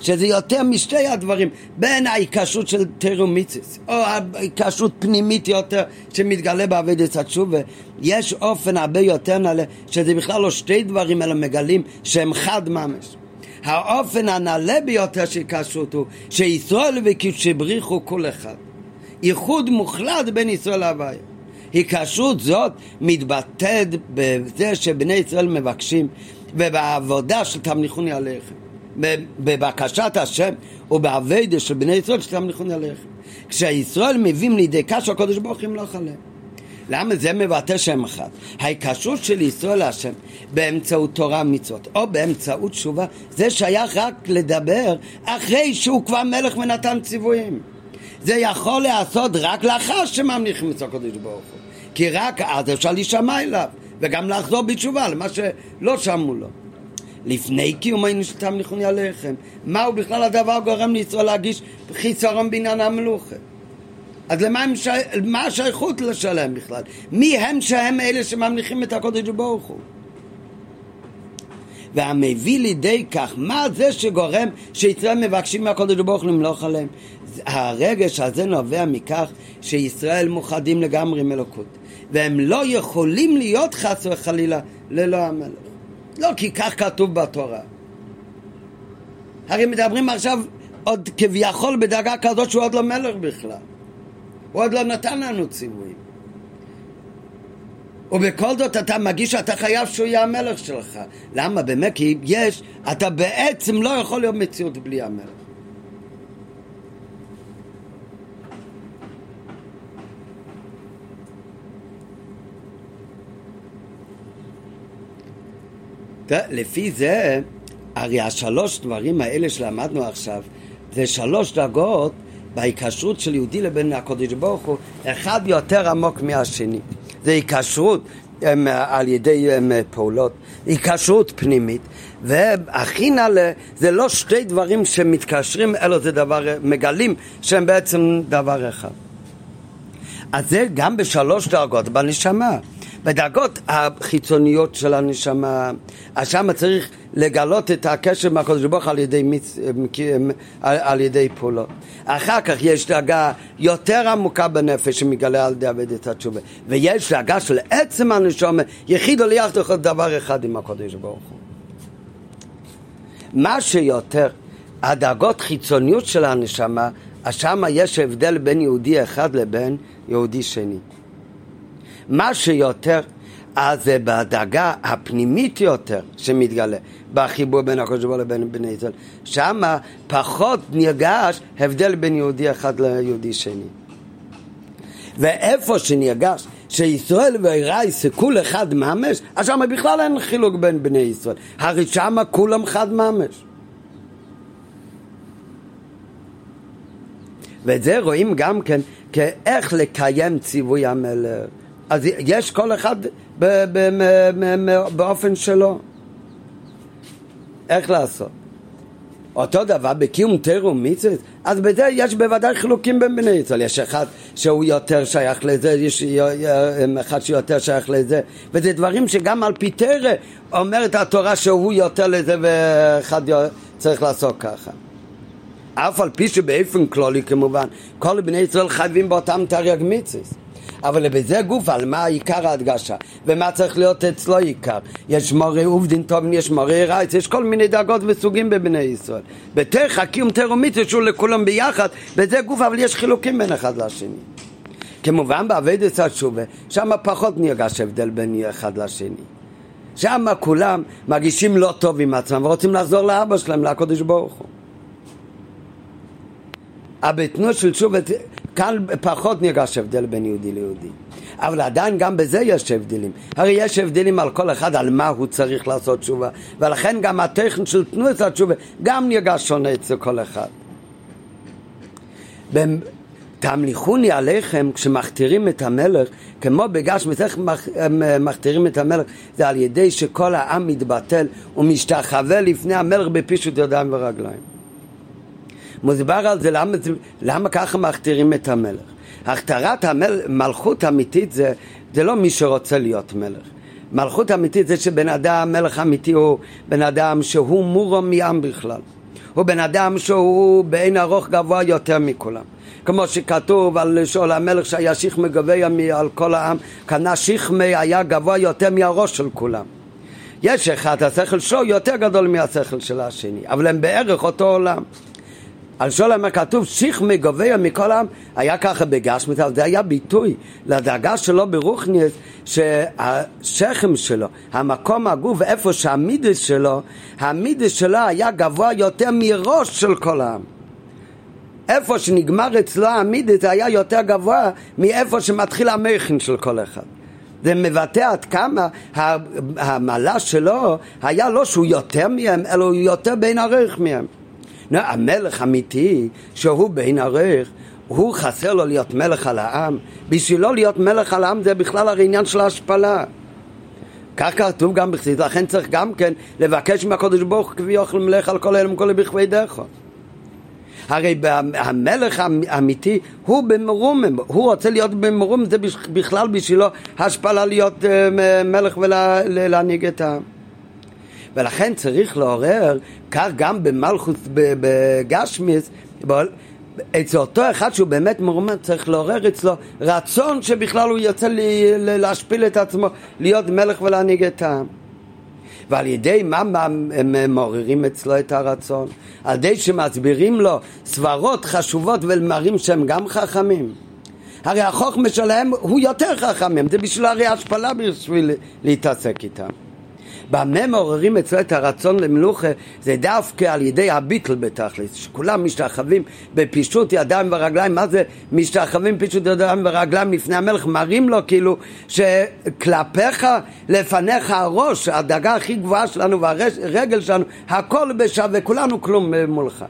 שזה יותר משתי הדברים בין ההיקשרות של תרומיציס או ההיקשרות פנימית יותר שמתגלה בעבודת התשובה יש אופן הרבה יותר נעלה שזה בכלל לא שתי דברים אלא מגלים שהם חד ממש האופן הנעלה ביותר של כשרות הוא שישראל וכשבריחו כל אחד. ייחוד מוחלט בין ישראל להוויה. היקשרות זאת מתבטאת בזה שבני ישראל מבקשים ובעבודה של תמליכוני עליכם. בבקשת השם ובעבודה של בני ישראל שתמליכוני עליכם. כשישראל מביאים לידי קש הקודש ברוך הוא ימלוך עליהם. למה זה מבטא שם אחד? ההיקשרות של ישראל להשם באמצעות תורה ומצוות או באמצעות תשובה זה שייך רק לדבר אחרי שהוא כבר מלך ונתן ציוויים. זה יכול להיעשות רק לאחר שממליכים את הקודש ברוך הוא. כי רק אז אפשר להישמע אליו וגם לחזור בתשובה למה שלא שמעו לו. לפני קיום היינו שתמליכוני עליכם מהו בכלל הדבר גורם לישראל להגיש חיסרון בעניין המלוכה אז למה הם ש... מה השייכות לשלם בכלל? מי הם שהם אלה שממליכים את הקודש ברוך הוא? והמביא לידי כך, מה זה שגורם שישראל מבקשים מהקודש ברוך הוא למלוך עליהם? הרגש הזה נובע מכך שישראל מוחדים לגמרי עם אלוקות והם לא יכולים להיות חס וחלילה ללא המלך לא כי כך כתוב בתורה הרי מדברים עכשיו עוד כביכול בדרגה כזאת שהוא עוד לא מלך בכלל הוא עוד לא נתן לנו ציוויים. ובכל זאת אתה מגיש שאתה חייב שהוא יהיה המלך שלך. למה? באמת כי יש, אתה בעצם לא יכול להיות מציאות בלי המלך. לפי זה, הרי השלוש דברים האלה שלמדנו עכשיו, זה שלוש דרגות בהיקשרות של יהודי לבין הקודש ברוך הוא, אחד יותר עמוק מהשני. זה היקשרות הם, על ידי הם, פעולות, היקשרות פנימית, והכי נעלה זה לא שתי דברים שמתקשרים, אלא זה דבר, מגלים שהם בעצם דבר אחד. אז זה גם בשלוש דרגות בנשמה. בדרגות החיצוניות של הנשמה, אז שם צריך לגלות את הקשר מהקדוש ברוך על ידי, מצ... על ידי פעולות. אחר כך יש דרגה יותר עמוקה בנפש שמגלה על ידי עבודת התשובה. ויש דרגה של עצם הנשמה, יחיד עלייה לכל דבר אחד עם הקדוש ברוך הוא. מה שיותר, הדרגות חיצוניות של הנשמה, אז שם יש הבדל בין יהודי אחד לבין יהודי שני. מה שיותר, אז זה בדרגה הפנימית יותר שמתגלה בחיבור בין הקדוש ברוך לבין בני ישראל. שם פחות נרגש הבדל בין יהודי אחד ליהודי שני. ואיפה שנרגש שישראל ואירייס זה כול אחד ממש, אז שם בכלל אין חילוק בין בני ישראל. הרי שם כולם חד ממש. ואת זה רואים גם כן כאיך לקיים ציווי המלך. אז יש כל אחד באופן שלו. איך לעשות? אותו דבר בקיום תירו מצווה, אז בזה יש בוודאי חילוקים בין בני ישראל. יש אחד שהוא יותר שייך לזה, יש אחד שיותר שייך לזה, וזה דברים שגם על פי תרא אומרת התורה שהוא יותר לזה ואחד צריך לעשות ככה. אף על פי שבאופן כללי כמובן, כל בני ישראל חייבים באותם תרי"ג מצווה. אבל בזה גוף, על מה עיקר ההדגשה, ומה צריך להיות אצלו עיקר. יש מורי עובדין טובים, יש מורי רייץ, יש כל מיני דרגות וסוגים בבני ישראל. בתך הקיום תרומית שהוא לכולם ביחד, בזה גוף, אבל יש חילוקים בין אחד לשני. כמובן בעבודת התשובה, שם פחות נרגש הבדל בין אחד לשני. שם כולם מרגישים לא טוב עם עצמם ורוצים לחזור לאבא שלהם, לקדוש ברוך הוא. הבתנות של תשובה, כאן פחות נרגש הבדל בין יהודי ליהודי. אבל עדיין גם בזה יש הבדלים. הרי יש הבדלים על כל אחד על מה הוא צריך לעשות תשובה, ולכן גם הטכן של תנועת התשובה גם נרגש שונה אצל כל אחד. תמליכוני עליכם כשמכתירים את המלך, כמו בגשמית, איך מכתירים את המלך? זה על ידי שכל העם מתבטל ומשתחווה לפני המלך בפישוט ידיים ורגליים. מוסבר על זה למה, למה ככה מכתירים את המלך. הכתרת המלכות האמיתית זה, זה לא מי שרוצה להיות מלך. מלכות אמיתית זה שבן אדם, מלך אמיתי הוא בן אדם שהוא מורום מעם בכלל. הוא בן אדם שהוא בעין ארוך גבוה יותר מכולם. כמו שכתוב על שאול המלך שהיה שכמה גבוה על כל העם, קנה שכמה היה גבוה יותר מהראש של כולם. יש אחד, השכל שלו יותר גדול מהשכל של השני, אבל הם בערך אותו עולם. על שולם כתוב שיחמי גובע מכל העם, היה ככה בגשמית, אבל זה היה ביטוי לדאגה שלו ברוכניאס, שהשכם שלו, המקום הגוף, איפה שהמידס שלו, המידס שלו היה גבוה יותר מראש של כל העם. איפה שנגמר אצלו המידס היה יותר גבוה מאיפה שמתחיל המכן של כל אחד. זה מבטא עד כמה המעלה שלו היה לא שהוא יותר מהם, אלא הוא יותר בין ערך מהם. לא, המלך אמיתי, שהוא בין ערך, הוא חסר לו להיות מלך על העם. בשבילו להיות מלך על העם זה בכלל הרי עניין של השפלה. כך כתוב גם בחסידות, לכן צריך גם כן לבקש מהקדוש ברוך הוא כביכול מלך על כל אלה וכל בכבי דרכו. הרי המלך האמיתי הוא במרומם, הוא רוצה להיות במרומם, זה בכלל בשבילו השפלה להיות אה, מלך ולהנהיג את העם. ולכן צריך לעורר, כך גם במלכוס בגשמיס, אצל אותו אחד שהוא באמת מרומם, צריך לעורר אצלו רצון שבכלל הוא יוצא להשפיל את עצמו, להיות מלך ולהנהיג את העם. ועל ידי מה הם מעוררים אצלו את הרצון? על ידי שמסבירים לו סברות חשובות ומראים שהם גם חכמים. הרי החוכמה שלהם הוא יותר חכמים, זה בשביל הרי השפלה בשביל להתעסק איתם. במה מעוררים אצלו את הרצון למלוכה זה דווקא על ידי הביטל בתכלס, שכולם משתחווים בפישוט ידיים ורגליים, מה זה משתחווים בפישוט ידיים ורגליים לפני המלך, מראים לו כאילו שכלפיך, לפניך הראש, הדאגה הכי גבוהה שלנו והרגל שלנו, הכל בשווה, כולנו כלום מולך.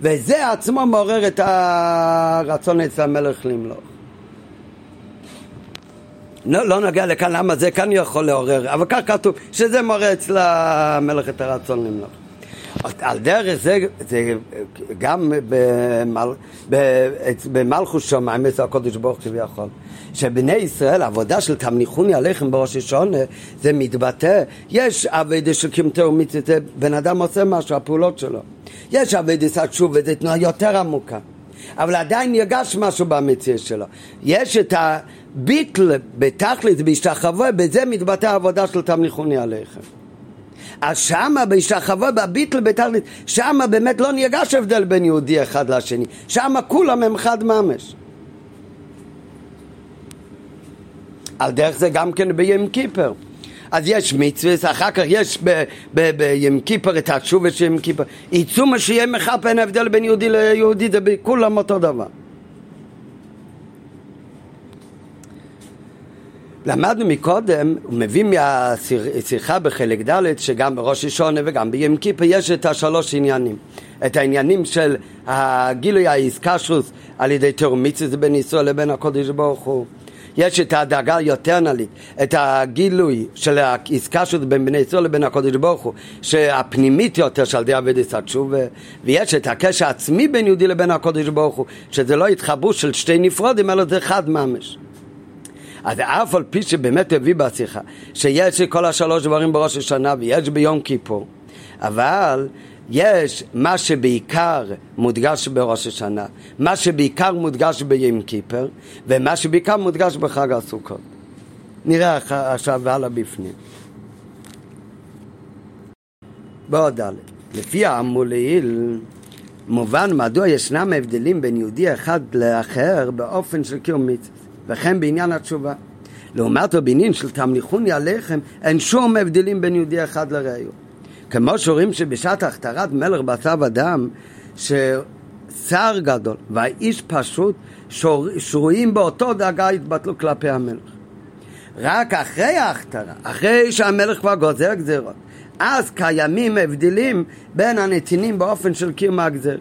וזה עצמו מעורר את הרצון אצל המלך למלוך. לא, לא נוגע לכאן למה זה כאן יכול לעורר, אבל כך כתוב שזה מורה אצל המלך את הרצון למלוך. על דרך זה, זה גם במל, במלכוס שמיים אצל הקודש ברוך כביכול, שבני ישראל, העבודה של תמניחוני עליכם בראש השונה, זה מתבטא, יש אבדה של קימתר ומצווה, בן אדם עושה משהו, הפעולות שלו. יש אבדה התשוב, וזו תנועה יותר עמוקה. אבל עדיין נרגש משהו במצווה שלו. יש את ה... ביטל בתכלית, בהשתחווה, בזה מתבטא העבודה של תמליכוני עליכם. אז שמה בהשתחווה, בביטל בתכלית, שמה באמת לא נרגש הבדל בין יהודי אחד לשני. שמה כולם הם חד ממש. על דרך זה גם כן בים קיפר. אז יש מצווה, אחר כך יש בים קיפר את התשובה של ים קיפר. עיצום שיהיה מחפה, אין הבדל בין יהודי ליהודי, זה כולם אותו דבר. למדנו מקודם, הוא מביא מהשיחה בחלק ד' שגם בראש השונה וגם בים כיפר יש את השלוש עניינים. את העניינים של הגילוי האיסקשוס על ידי תאומיצוס בין ישראל לבין הקודש ברוך הוא. יש את הדאגה יותר נלית, את הגילוי של האיסקשוס בין בני ישראל לבין הקודש ברוך הוא, שהפנימית יותר של די אבידס התשובה, ויש את הקשר העצמי בין יהודי לבין הקודש ברוך הוא, שזה לא התחברות של שתי נפרודים, אלא זה אחד ממש. אז אף על פי שבאמת הביא בשיחה שיש כל השלוש דברים בראש השנה ויש ביום כיפור, אבל יש מה שבעיקר מודגש בראש השנה, מה שבעיקר מודגש ביום כיפר, ומה שבעיקר מודגש בחג הסוכות. נראה עכשיו הלאה בפנים. בעוד ד' לפי האמור לעיל מובן מדוע ישנם הבדלים בין יהודי אחד לאחר באופן של קיום מצווה וכן בעניין התשובה. לעומת הבניין של תמליכוני עליכם אין שום הבדלים בין יהודי אחד לרעיו. כמו שרואים שבשעת הכתרת מלך בצו אדם, ששר גדול והאיש פשוט שרויים באותו דאגה התבטלו כלפי המלך. רק אחרי ההכתרה, אחרי שהמלך כבר גוזר גזירות, אז קיימים הבדלים בין הנתינים באופן של קיום הגזרת.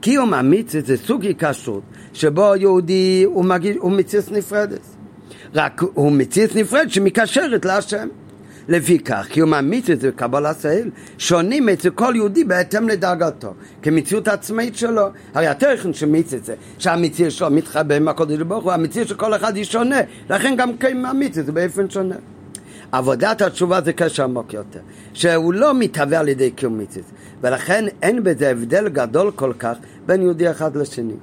קיום המצווה זה סוג היקשרות שבו יהודי הוא, מגיש, הוא מציץ נפרדת. רק הוא מציץ נפרד שמקשרת להשם. לפיכך, קיום המצווה וקבלת האל שונים אצל כל יהודי בהתאם לדרגתו, כמציאות עצמאית שלו. הרי התכן של מצווה זה שהמצווה שלו מתחבא עם הקודש ברוך הוא, המצווה של כל אחד היא שונה, לכן גם קיום המצווה זה באופן שונה. עבודת התשובה זה קשר עמוק יותר, שהוא לא מתהווה על ידי קיום מצווה, ולכן אין בזה הבדל גדול כל כך בין יהודי אחד לשני.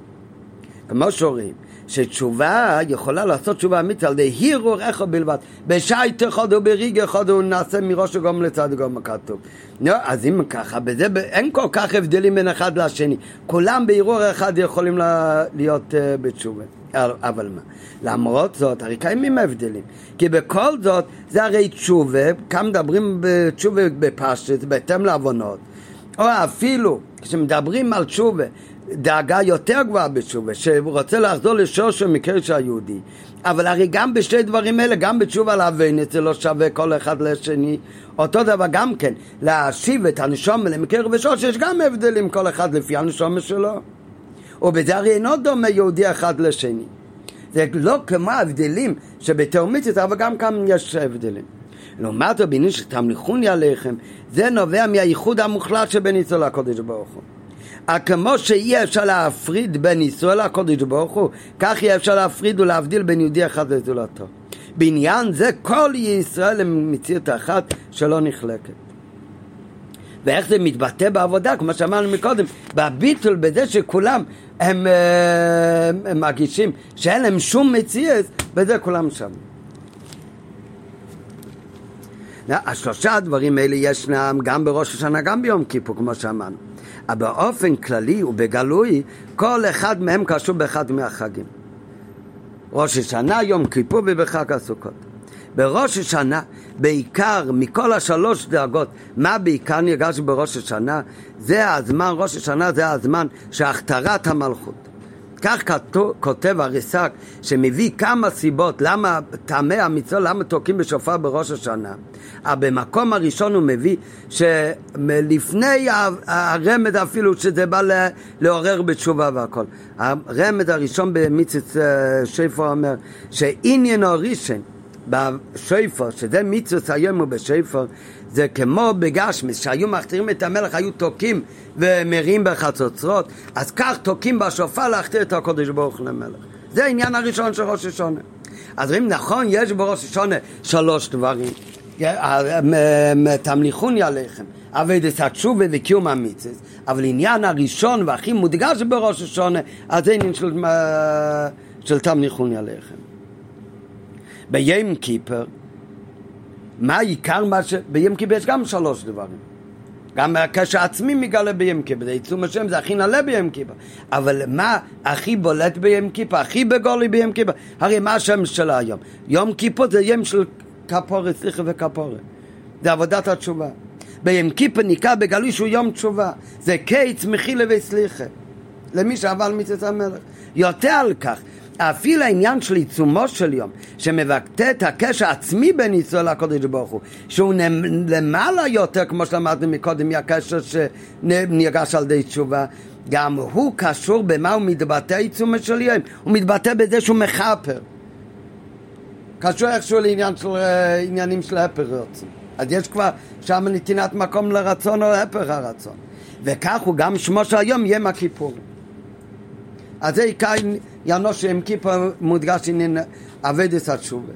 כמו שאומרים, שתשובה יכולה לעשות תשובה אמיתית על ידי הירור איכו בלבד. בשייט אחד או בריג אחד הוא נעשה מראש הגום לצד הגום הכתוב. נו, אז אם ככה, בזה אין כל כך הבדלים בין אחד לשני. כולם בהירור אחד יכולים להיות uh, בתשובה. אבל מה? למרות זאת, הרי קיימים הבדלים. כי בכל זאת, זה הרי תשובה, כאן מדברים בתשובה בפשט, בהתאם לעוונות. או אפילו, כשמדברים על תשובה, דאגה יותר גבוהה בתשובה, שרוצה לחזור לשורשו מקרש היהודי. אבל הרי גם בשתי דברים אלה, גם בתשובה לאבנת זה לא שווה כל אחד לשני. אותו דבר גם כן, להשיב את הנשום למקרב ושורש, יש גם הבדלים כל אחד לפי הנשום שלו. ובזה הרי אינו דומה יהודי אחד לשני. זה לא כמו ההבדלים שבתאומיתית, אבל גם כאן יש הבדלים. לעומת הבניין שתמליכוני עליכם, זה נובע מהייחוד המוחלט שבין ישראל לקודש ברוך הוא. כמו שאי אפשר להפריד בין ישראל לקודש ברוך הוא, כך יהיה אפשר להפריד ולהבדיל בין יהודי אחד לזולתו. בעניין זה כל ישראל הם מציאות אחת שלא נחלקת. ואיך זה מתבטא בעבודה, כמו שאמרנו מקודם, בביטול, בזה שכולם הם, הם, אה, הם מרגישים שאין להם שום מציאות, בזה כולם שם. השלושה הדברים האלה ישנם גם בראש השנה, גם ביום כיפור, כמו שאמרנו. אבל באופן כללי ובגלוי, כל אחד מהם קשור באחד מהחגים. ראש השנה, יום כיפור ובחג הסוכות. בראש השנה, בעיקר מכל השלוש דאגות, מה בעיקר נרגש בראש השנה? זה הזמן, ראש השנה זה הזמן שהכתרת המלכות. כך כותב הריסק, שמביא כמה סיבות למה טעמי המצווה, למה תוקעים בשופר בראש השנה. אבל במקום הראשון הוא מביא שלפני הרמד אפילו שזה בא לעורר בתשובה והכל. הרמד הראשון במצווה אה, שפר אומר שעניין הראשון בשיפר, שזה מצווה היום ובשיפר, זה כמו בגשמיס, שהיו מכתירים את המלך, היו תוקעים ומרים בחצוצרות, אז כך תוקעים בשופר להכתיר את הקודש ברוך למלך. זה העניין הראשון של ראש השונה. אז אם נכון, יש בראש השונה שלוש דברים. תמליכוני עליכם, אביידס התשובה וקיום המצווה, אבל עניין הראשון והכי מודגש בראש השונה, אז זה עניין של, של תמליכוני עליכם. ביום כיפר, מה העיקר מה ש... ביום כיפר יש גם שלוש דברים. גם הקשר עצמי מגלה ביום כיפר, זה עיצום השם, זה הכי נעלה ביום כיפר. אבל מה הכי בולט ביום כיפר, הכי בגולי ביום כיפר? הרי מה השם של היום? יום כיפור זה יום של כפורת, סליחה וכפורת. זה עבודת התשובה. ביום כיפר נקרא בגלוי שהוא יום תשובה. זה קיץ מחילה וסליחה. למי שעבר מצוות המלך. יותר על כך, אפילו העניין של עיצומו של יום, שמבטא את הקשר העצמי בין ישראל לקודש ברוך הוא, שהוא למעלה יותר, כמו שלמדנו מקודם, מהקשר שנרגש על ידי תשובה, גם הוא קשור במה הוא מתבטא עיצומו של יום, הוא מתבטא בזה שהוא מכפר. קשור איכשהו לעניין של אה, עניינים של הפר רצון. אז יש כבר שם נתינת מקום לרצון או הפר הרצון. וכך הוא גם שמו של היום יהיה מהכיפורים. אז זה עיקר יענו שעם כיפור מודגש עניין אביידס התשובה.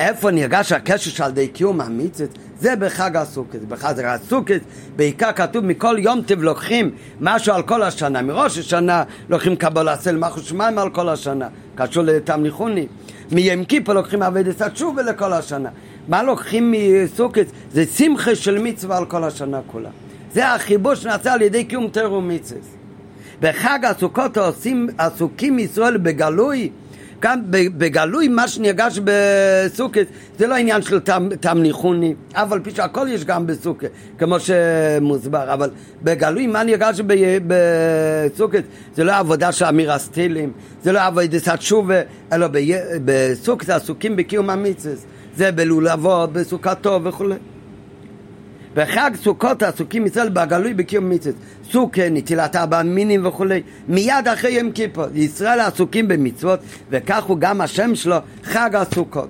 איפה נרגש הקשר של די קיום המצוות? זה בחג הסוכת. בחג הסוכת בעיקר כתוב מכל יום טב לוקחים משהו על כל השנה. מראש השנה לוקחים קבלה סל מחו שמיים על כל השנה. קשור לתמליכוני. מיום כיפור לוקחים אביידס התשובה לכל השנה. מה לוקחים מסוכת? זה שמחה של מצווה על כל השנה כולה. זה החיבור שנעשה על ידי קיום תר ומצווה. בחג הסוכות עושים, עסוקים ישראל בגלוי, כאן בגלוי מה שנרגש בסוכת זה לא עניין של תם ניחוני, אף על פי שהכל יש גם בסוכת, כמו שמוסבר, אבל בגלוי מה נרגש בסוכת זה לא עבודה של אמיר הסטילים, זה לא עבודת התשובה, אלא בסוכת עסוקים בקיום המצווה, זה בלולבות, בסוכתו וכולי. בחג סוכות עסוקים ישראל בגלוי בקיום מצוות. סוכה, נטילת ארבע מינים וכולי. מיד אחרי יום כיפור. ישראל עסוקים במצוות, וכך הוא גם השם שלו, חג הסוכות.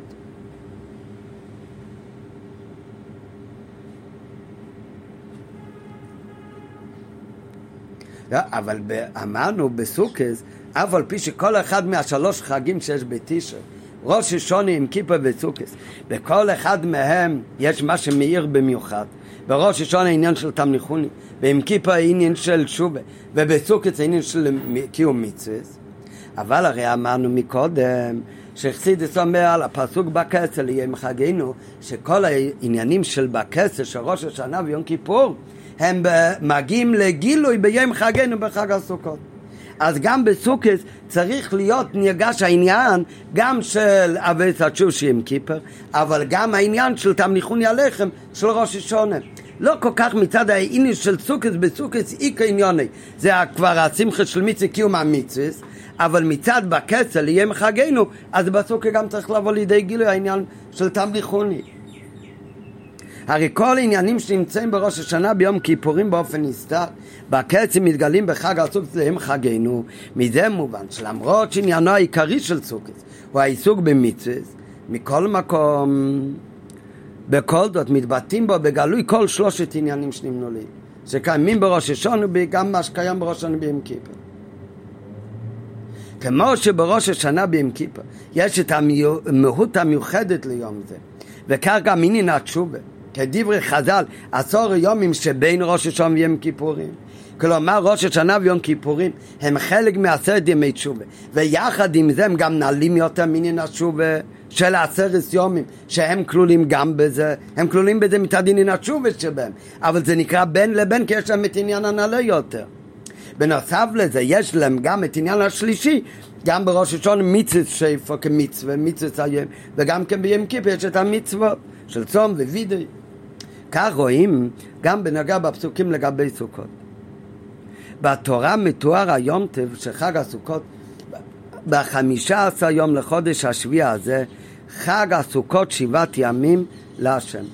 לא, אבל אמרנו בסוכס, אף על פי שכל אחד מהשלוש חגים שיש בתשע, ראש השונה עם כיפה וסוכס, בכל אחד מהם יש מה שמאיר במיוחד. בראש השונה עניין של תמליכוני, ועם כיפה עניין של שובה, ובסוכת עניין של קיום מצווה. אבל הרי אמרנו מקודם שחסידס אומר על הפסוק בכסר ליום חגינו שכל העניינים של בכסר של ראש השנה ויום כיפור הם מגיעים לגילוי ביום חגינו בחג הסוכות. אז גם בסוכס צריך להיות נרגש העניין גם של אבס התשושי עם כיפר, אבל גם העניין של תמניחוני הלחם של ראש השונה. לא כל כך מצד העניין של סוכס בסוכס איקה עניוני, זה כבר השמחה של מצווה קיום המצווה, אבל מצד בכסל יהיה מחגנו, אז בסוכס גם צריך לבוא לידי גילוי העניין של תמליכוני. הרי כל העניינים שנמצאים בראש השנה ביום כיפורים באופן נסתר, בקצים מתגלים בחג הסוכות להם חגנו. מזה מובן שלמרות שעניינו העיקרי של סוכות הוא העיסוק במצווה, מכל מקום, בכל זאת מתבטאים בו בגלוי כל שלושת עניינים שנמנו לי, שקיימים בראש השונה וגם מה שקיים בראש השנה ביום כיפור. כמו שבראש השנה ביום כיפור יש את המהות המיוחדת ליום זה, וכך גם עניין התשובה. כדברי חז"ל, עשור יומים שבין ראש השנה ויום כיפורים. כלומר, ראש השנה ויום כיפורים הם חלק מעשרת ימי תשובה, ויחד עם זה הם גם נעלים יותר מעניין התשובה של עשרת יומים, שהם כלולים גם בזה, הם כלולים בזה מצד עניין התשובה שבהם, אבל זה נקרא בין לבין כי יש להם את עניין הנעלה יותר. בנוסף לזה, יש להם גם את עניין השלישי, גם בראש השונה מצוות שיפו כמצווה, מצוות היום, וגם כן ביום כיפר יש את המצוות של צום ווידוי. כך רואים גם בנגע בפסוקים לגבי סוכות. בתורה מתואר היום טב של חג הסוכות בחמישה עשר יום לחודש השביעי הזה חג הסוכות שבעת ימים להשם.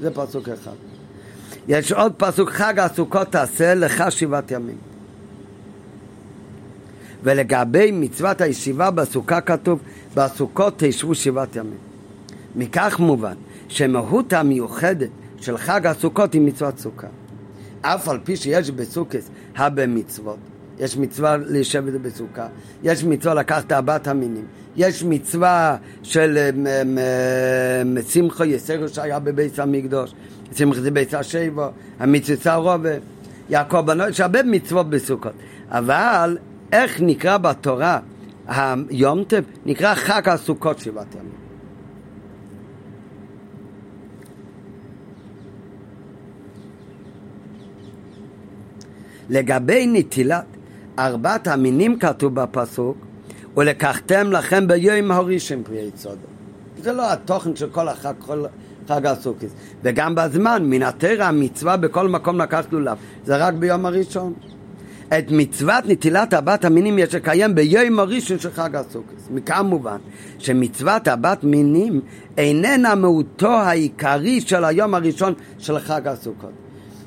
זה פסוק אחד. יש עוד פסוק חג הסוכות תעשה לך שבעת ימים. ולגבי מצוות הישיבה בסוכה כתוב בסוכות תשבו שבעת ימים. מכך מובן שמהות המיוחדת של חג הסוכות היא מצוות סוכה. אף על פי שיש בסוכס הרבה מצוות. יש מצווה לשבת בסוכה, יש מצווה לקחת ארבעת המינים, יש מצווה של אה, שמחו יסרו שהיה בבית המקדוש, שמחו זה בית השבו, המצווה רובה, יעקב בנו, יש הרבה מצוות בסוכות, אבל איך נקרא בתורה היום? נקרא חג הסוכות שבעת ימים. לגבי נטילת ארבעת המינים כתוב בפסוק, ולקחתם לכם ביום הראשון פרי צודו. זה לא התוכן של כל החג, כל חג הסוכיס. וגם בזמן, מן התרא המצווה בכל מקום לקחת לולב, זה רק ביום הראשון. את מצוות נטילת הבת המינים יש לקיים ביום הראשון של חג הסוכס. מכאן מובן שמצוות הבת מינים איננה מהותו העיקרי של היום הראשון של חג הסוכות.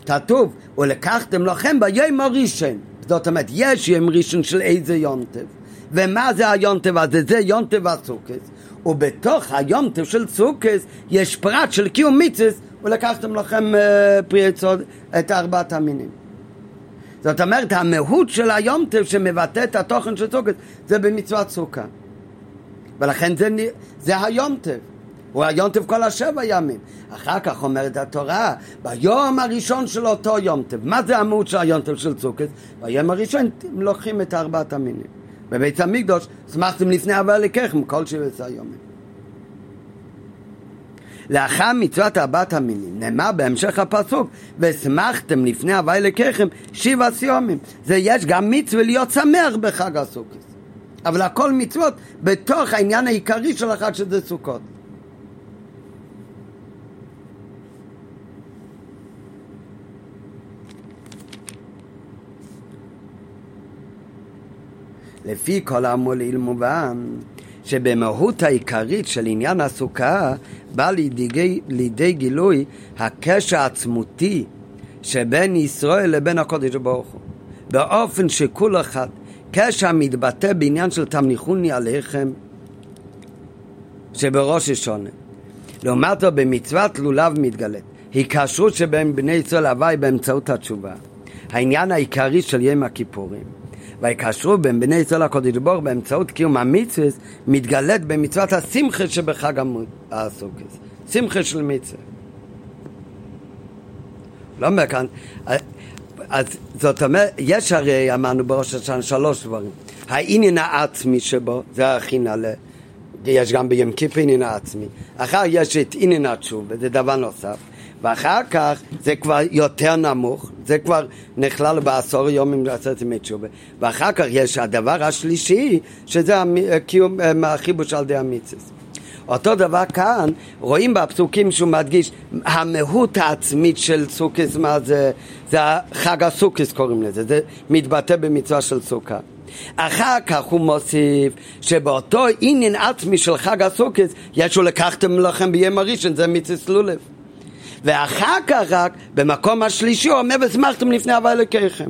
כתוב, ולקחתם לכם ביום הראשון. זאת אומרת, יש יום ראשון של איזה יונטב. ומה זה היונטב הזה? זה יונטב הסוכס. ובתוך היונטב של סוכס יש פרט של קיום מיצס, ולקחתם לכם אה, פרי יצוד את ארבעת המינים. זאת אומרת, המהות של היומטב שמבטא את התוכן של סוכת זה במצוות סוכה. ולכן זה, זה היומטב. הוא היומטב כל השבע ימים. אחר כך אומרת התורה, ביום הראשון של אותו יומטב. מה זה המהות של היומטב של סוכת? ביום הראשון לוקחים את ארבעת המינים. בבית המקדוש, שמחתם לפני הבא לקחם כל שבע יומים. לאחר מצוות ארבעת המינים, נאמר בהמשך הפסוק, ושמחתם לפני הווי לקחם שבעה סיומים. זה יש גם מצווה להיות שמח בחג הסוכות. אבל הכל מצוות בתוך העניין העיקרי של החג שזה סוכות. לפי כל האמור לעיל מובן שבמהות העיקרית של עניין הסוכה בא לידי, לידי גילוי הקשר העצמותי שבין ישראל לבין הקודש ברוך הוא. באופן שכול אחד קשר מתבטא בעניין של תמניחוני עליכם שבראש השונה. לעומת זאת במצוות לולב מתגלית היקשרות שבין בני ישראל הווי באמצעות התשובה. העניין העיקרי של יום הכיפורים ויקשרו בין בני ישראל הקודש ברוך באמצעות קיום המצווה מתגלית במצוות השמחה שבחג הסוכס. שמחה של מצווה. לא אומר כאן, אז זאת אומרת, יש הרי, אמרנו בראש השנה שלוש דברים. העניין העצמי שבו, זה הכי נעלה. יש גם ביום עניין העצמי. אחר יש את עניין התשובה, זה דבר נוסף. ואחר כך זה כבר יותר נמוך, זה כבר נכלל בעשור יום לעשות ימי תשובה. ואחר כך יש הדבר השלישי, שזה הקיום, אה, החיבוש על די המיצס. אותו דבר כאן, רואים בפסוקים שהוא מדגיש, המהות העצמית של סוכס, מה זה? זה חג הסוכס קוראים לזה, זה מתבטא במצווה של סוכה. אחר כך הוא מוסיף שבאותו עניין עצמי של חג הסוכס, ישו לקחתם לכם ביום הראשון, זה מצווה לולב. ואחר כך רק, במקום השלישי הוא אומר, ושמחתם לפני הווי אלוקיכם.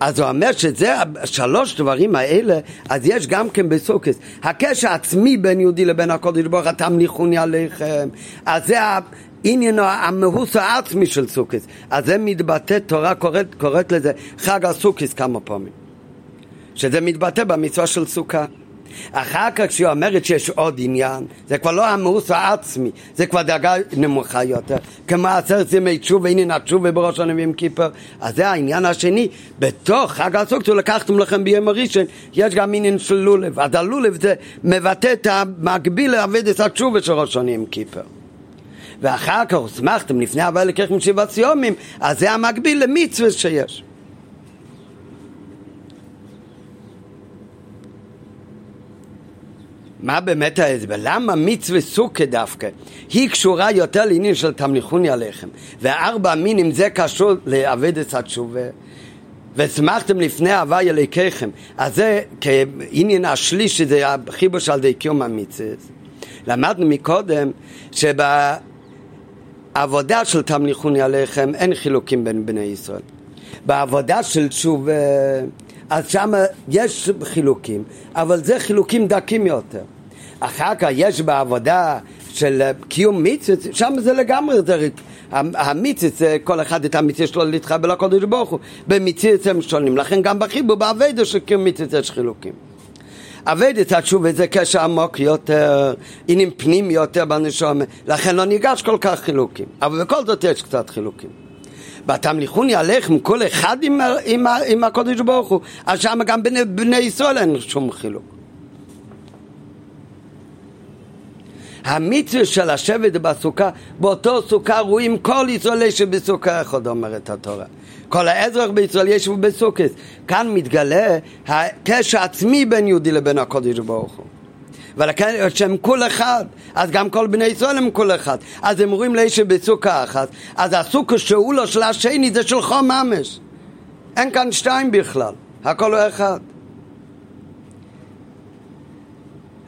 אז הוא אומר שזה שלוש דברים האלה, אז יש גם כן בסוכס. הקשר העצמי בין יהודי לבין הקודש ברוך התמליכוני עליכם. אז זה העניין המהוס העצמי של סוכס. אז זה מתבטא, תורה קוראת, קוראת לזה חג הסוכס כמה פעמים. שזה מתבטא במצווה של סוכה. אחר כך כשהיא אומרת שיש עוד עניין, זה כבר לא המאוס העצמי, זה כבר דאגה נמוכה יותר. כמו עשרת ימי תשובה, הנה נתשובה בראש הנביאים כיפר. אז זה העניין השני, בתוך חג הסוכות לקחתם לכם ביום הראשון, יש גם עניין של לולב. אז הלולב זה מבטא את המקביל לעבודת התשובה של ראש הנביאים כיפר. ואחר כך הוסמכתם לפני הבא לקחם שבעת סיומים, אז זה המקביל למצווה שיש. מה באמת ההסבר? למה מצווה סוכה דווקא? היא קשורה יותר לעניין של תמליכוני עליכם. וארבע מינים זה קשור את התשובה. ושמחתם לפני הווי אליקיכם. אז זה כעניין השלישי, זה החיבוש על די קיום המצווה. למדנו מקודם שבעבודה של תמליכוני עליכם אין חילוקים בין בני ישראל. בעבודה של תשובה אז שם יש חילוקים, אבל זה חילוקים דקים יותר. אחר כך יש בעבודה של קיום מצוות, שם זה לגמרי, זה, המצוות זה כל אחד את המצוות שלו להתחבר לקודש ברוך הוא, במצוות הם שונים, לכן גם בחיבור בעבודה של קיום מצוות יש חילוקים. אבדת התשובה זה קשר עמוק יותר, עניינים פנים יותר בנשום, לכן לא ניגש כל כך חילוקים, אבל בכל זאת יש קצת חילוקים. ותמליכוני עליכם כל אחד עם, עם, עם הקודש ברוך הוא, אז שם גם בני, בני ישראל אין שום חילוק. המצווה של השבט בסוכה, באותו סוכה רואים כל ישראל שבסוכה אחד אומרת התורה. כל האזרח בישראל ישבו בסוכת. כאן מתגלה הקשר עצמי בין יהודי לבין הקודש ברוך הוא. ולכן שהם כול אחד, אז גם כל בני ישראל הם כול אחד. אז הם אומרים לאיש בסוכה אחת, אז הסוכה שהוא לו של השני זה שלך ממש. אין כאן שתיים בכלל, הכל הוא אחד.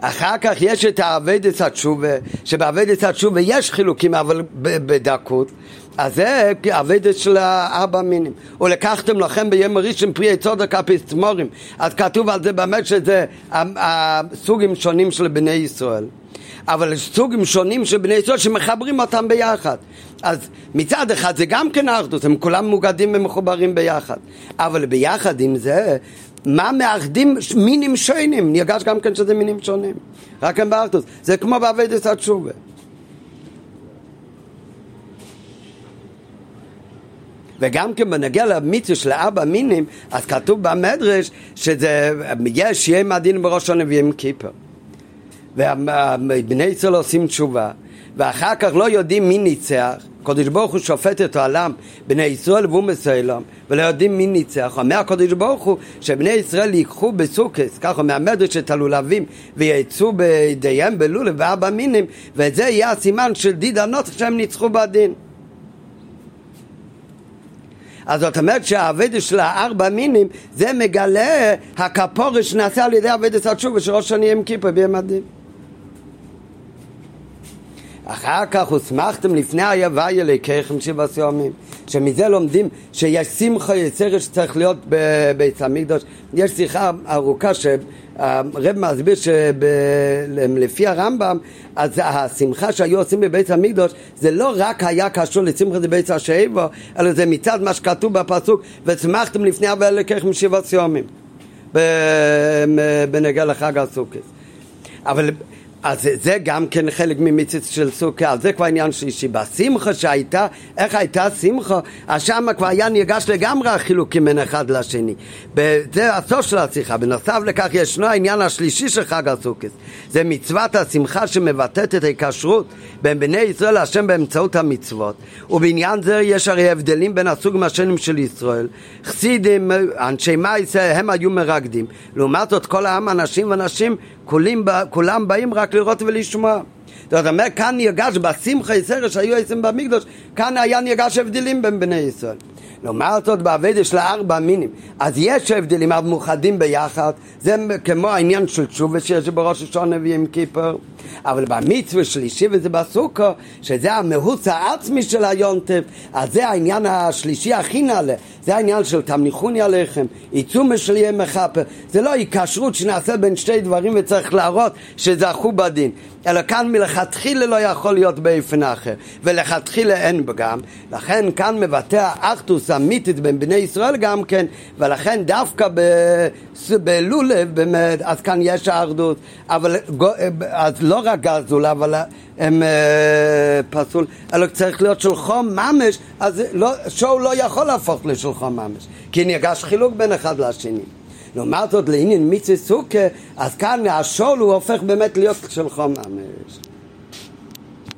אחר כך יש את האבדת התשובה, שבאבדת התשובה יש חילוקים אבל בדקות, אז זה אבדת של ארבע מינים. ולקחתם לכם ביום ראשון פרי צודק הפסטמורים, אז כתוב על זה באמת שזה הסוגים שונים של בני ישראל. אבל סוגים שונים של בני ישראל שמחברים אותם ביחד. אז מצד אחד זה גם כן אחדות, הם כולם מוגדים ומחוברים ביחד. אבל ביחד עם זה, מה מאחדים מינים שונים? נרגש גם כן שזה מינים שונים. רק הם באחדות. זה כמו בעבודת התשובה. וגם כן בנגיע למצווה של ארבע מינים, אז כתוב במדרש שזה, יש יום הדין בראש הנביאים כיפר. ובני ישראל עושים תשובה, ואחר כך לא יודעים מי ניצח, הקדוש ברוך הוא שופט את העולם, בני ישראל והוא מסוילם, ולא יודעים מי ניצח. אומר הקדוש ברוך הוא שבני ישראל ייקחו בסוכס, ככה מהמדרש את הלולבים, ויצאו בידיהם בלולב וארבע מינים, וזה יהיה הסימן של דיד הנוצח שהם ניצחו בדין. אז זאת אומרת שהאבדת של הארבע מינים זה מגלה הכפורש שנעשה על ידי אבדת התשובה של ראש שני עם כיפה ביום הדין. אחר כך הוסמכתם לפני היווי אלוקיכם שבעת יומים שמזה לומדים שיש שמחה יצרת שצריך להיות בבית המקדוש יש שיחה ארוכה שהרב מסביר שלפי הרמב"ם אז השמחה שהיו עושים בבית המקדוש זה לא רק היה קשור לשמחה בית השאיבו אלא זה מצד מה שכתוב בפסוק ושמחתם לפני היווי אלוקיכם שבעת יומים בנגע לחג הסוכס אבל אז זה גם כן חלק ממצוות של סוכה, זה כבר עניין שלישי. בשמחה שהייתה, איך הייתה שמחה? אז שם כבר היה נרגש לגמרי החילוקים בין אחד לשני. זה הסוף של השיחה. בנוסף לכך ישנו העניין השלישי של חג הסוכס. זה מצוות השמחה שמבטאת את ההיקשרות בין בני ישראל להשם באמצעות המצוות. ובעניין זה יש הרי הבדלים בין הסוגים השונים של ישראל. חסידים, אנשי מייסה, הם היו מרקדים. לעומת זאת כל העם, אנשים ונשים, כולם, באים רק לראות ולשמוע. זאת אומרת, כאן נרגש בשמחה יסר שהיו עשים במקדוש, כאן היה נרגש הבדלים בין בני ישראל. לעומת זאת בעבודה של ארבע מינים, אז יש הבדלים אבל מאוחדים ביחד, זה כמו העניין של תשובה שיש בראש השונה ועם כיפר, אבל במצווה שלישי וזה בסוכו, שזה המהוץ העצמי של היונטף, אז זה העניין השלישי הכי נעלה, זה העניין של תמניחוני עליכם, עיצום של יהיה מכפר, זה לא היקשרות שנעשה בין שתי דברים וצריך להראות שזכו בדין, אלא כאן מלכתחילה לא יכול להיות באופן אחר, ולכתחילה אין פגם, לכן כאן מבטא האחדוס אמיתית בין בני ישראל גם כן, ולכן דווקא בלולב באמת, אז כאן יש האחדות, אבל אז לא רק גזול, אבל הם אה, פסול, אלא צריך להיות של חום ממש, אז לא, שואו לא יכול להפוך לשל חום ממש, כי נרגש חילוק בין אחד לשני. לעומת זאת לעניין מיצי סוכה, אז כאן השול הוא הופך באמת להיות של חום ממש.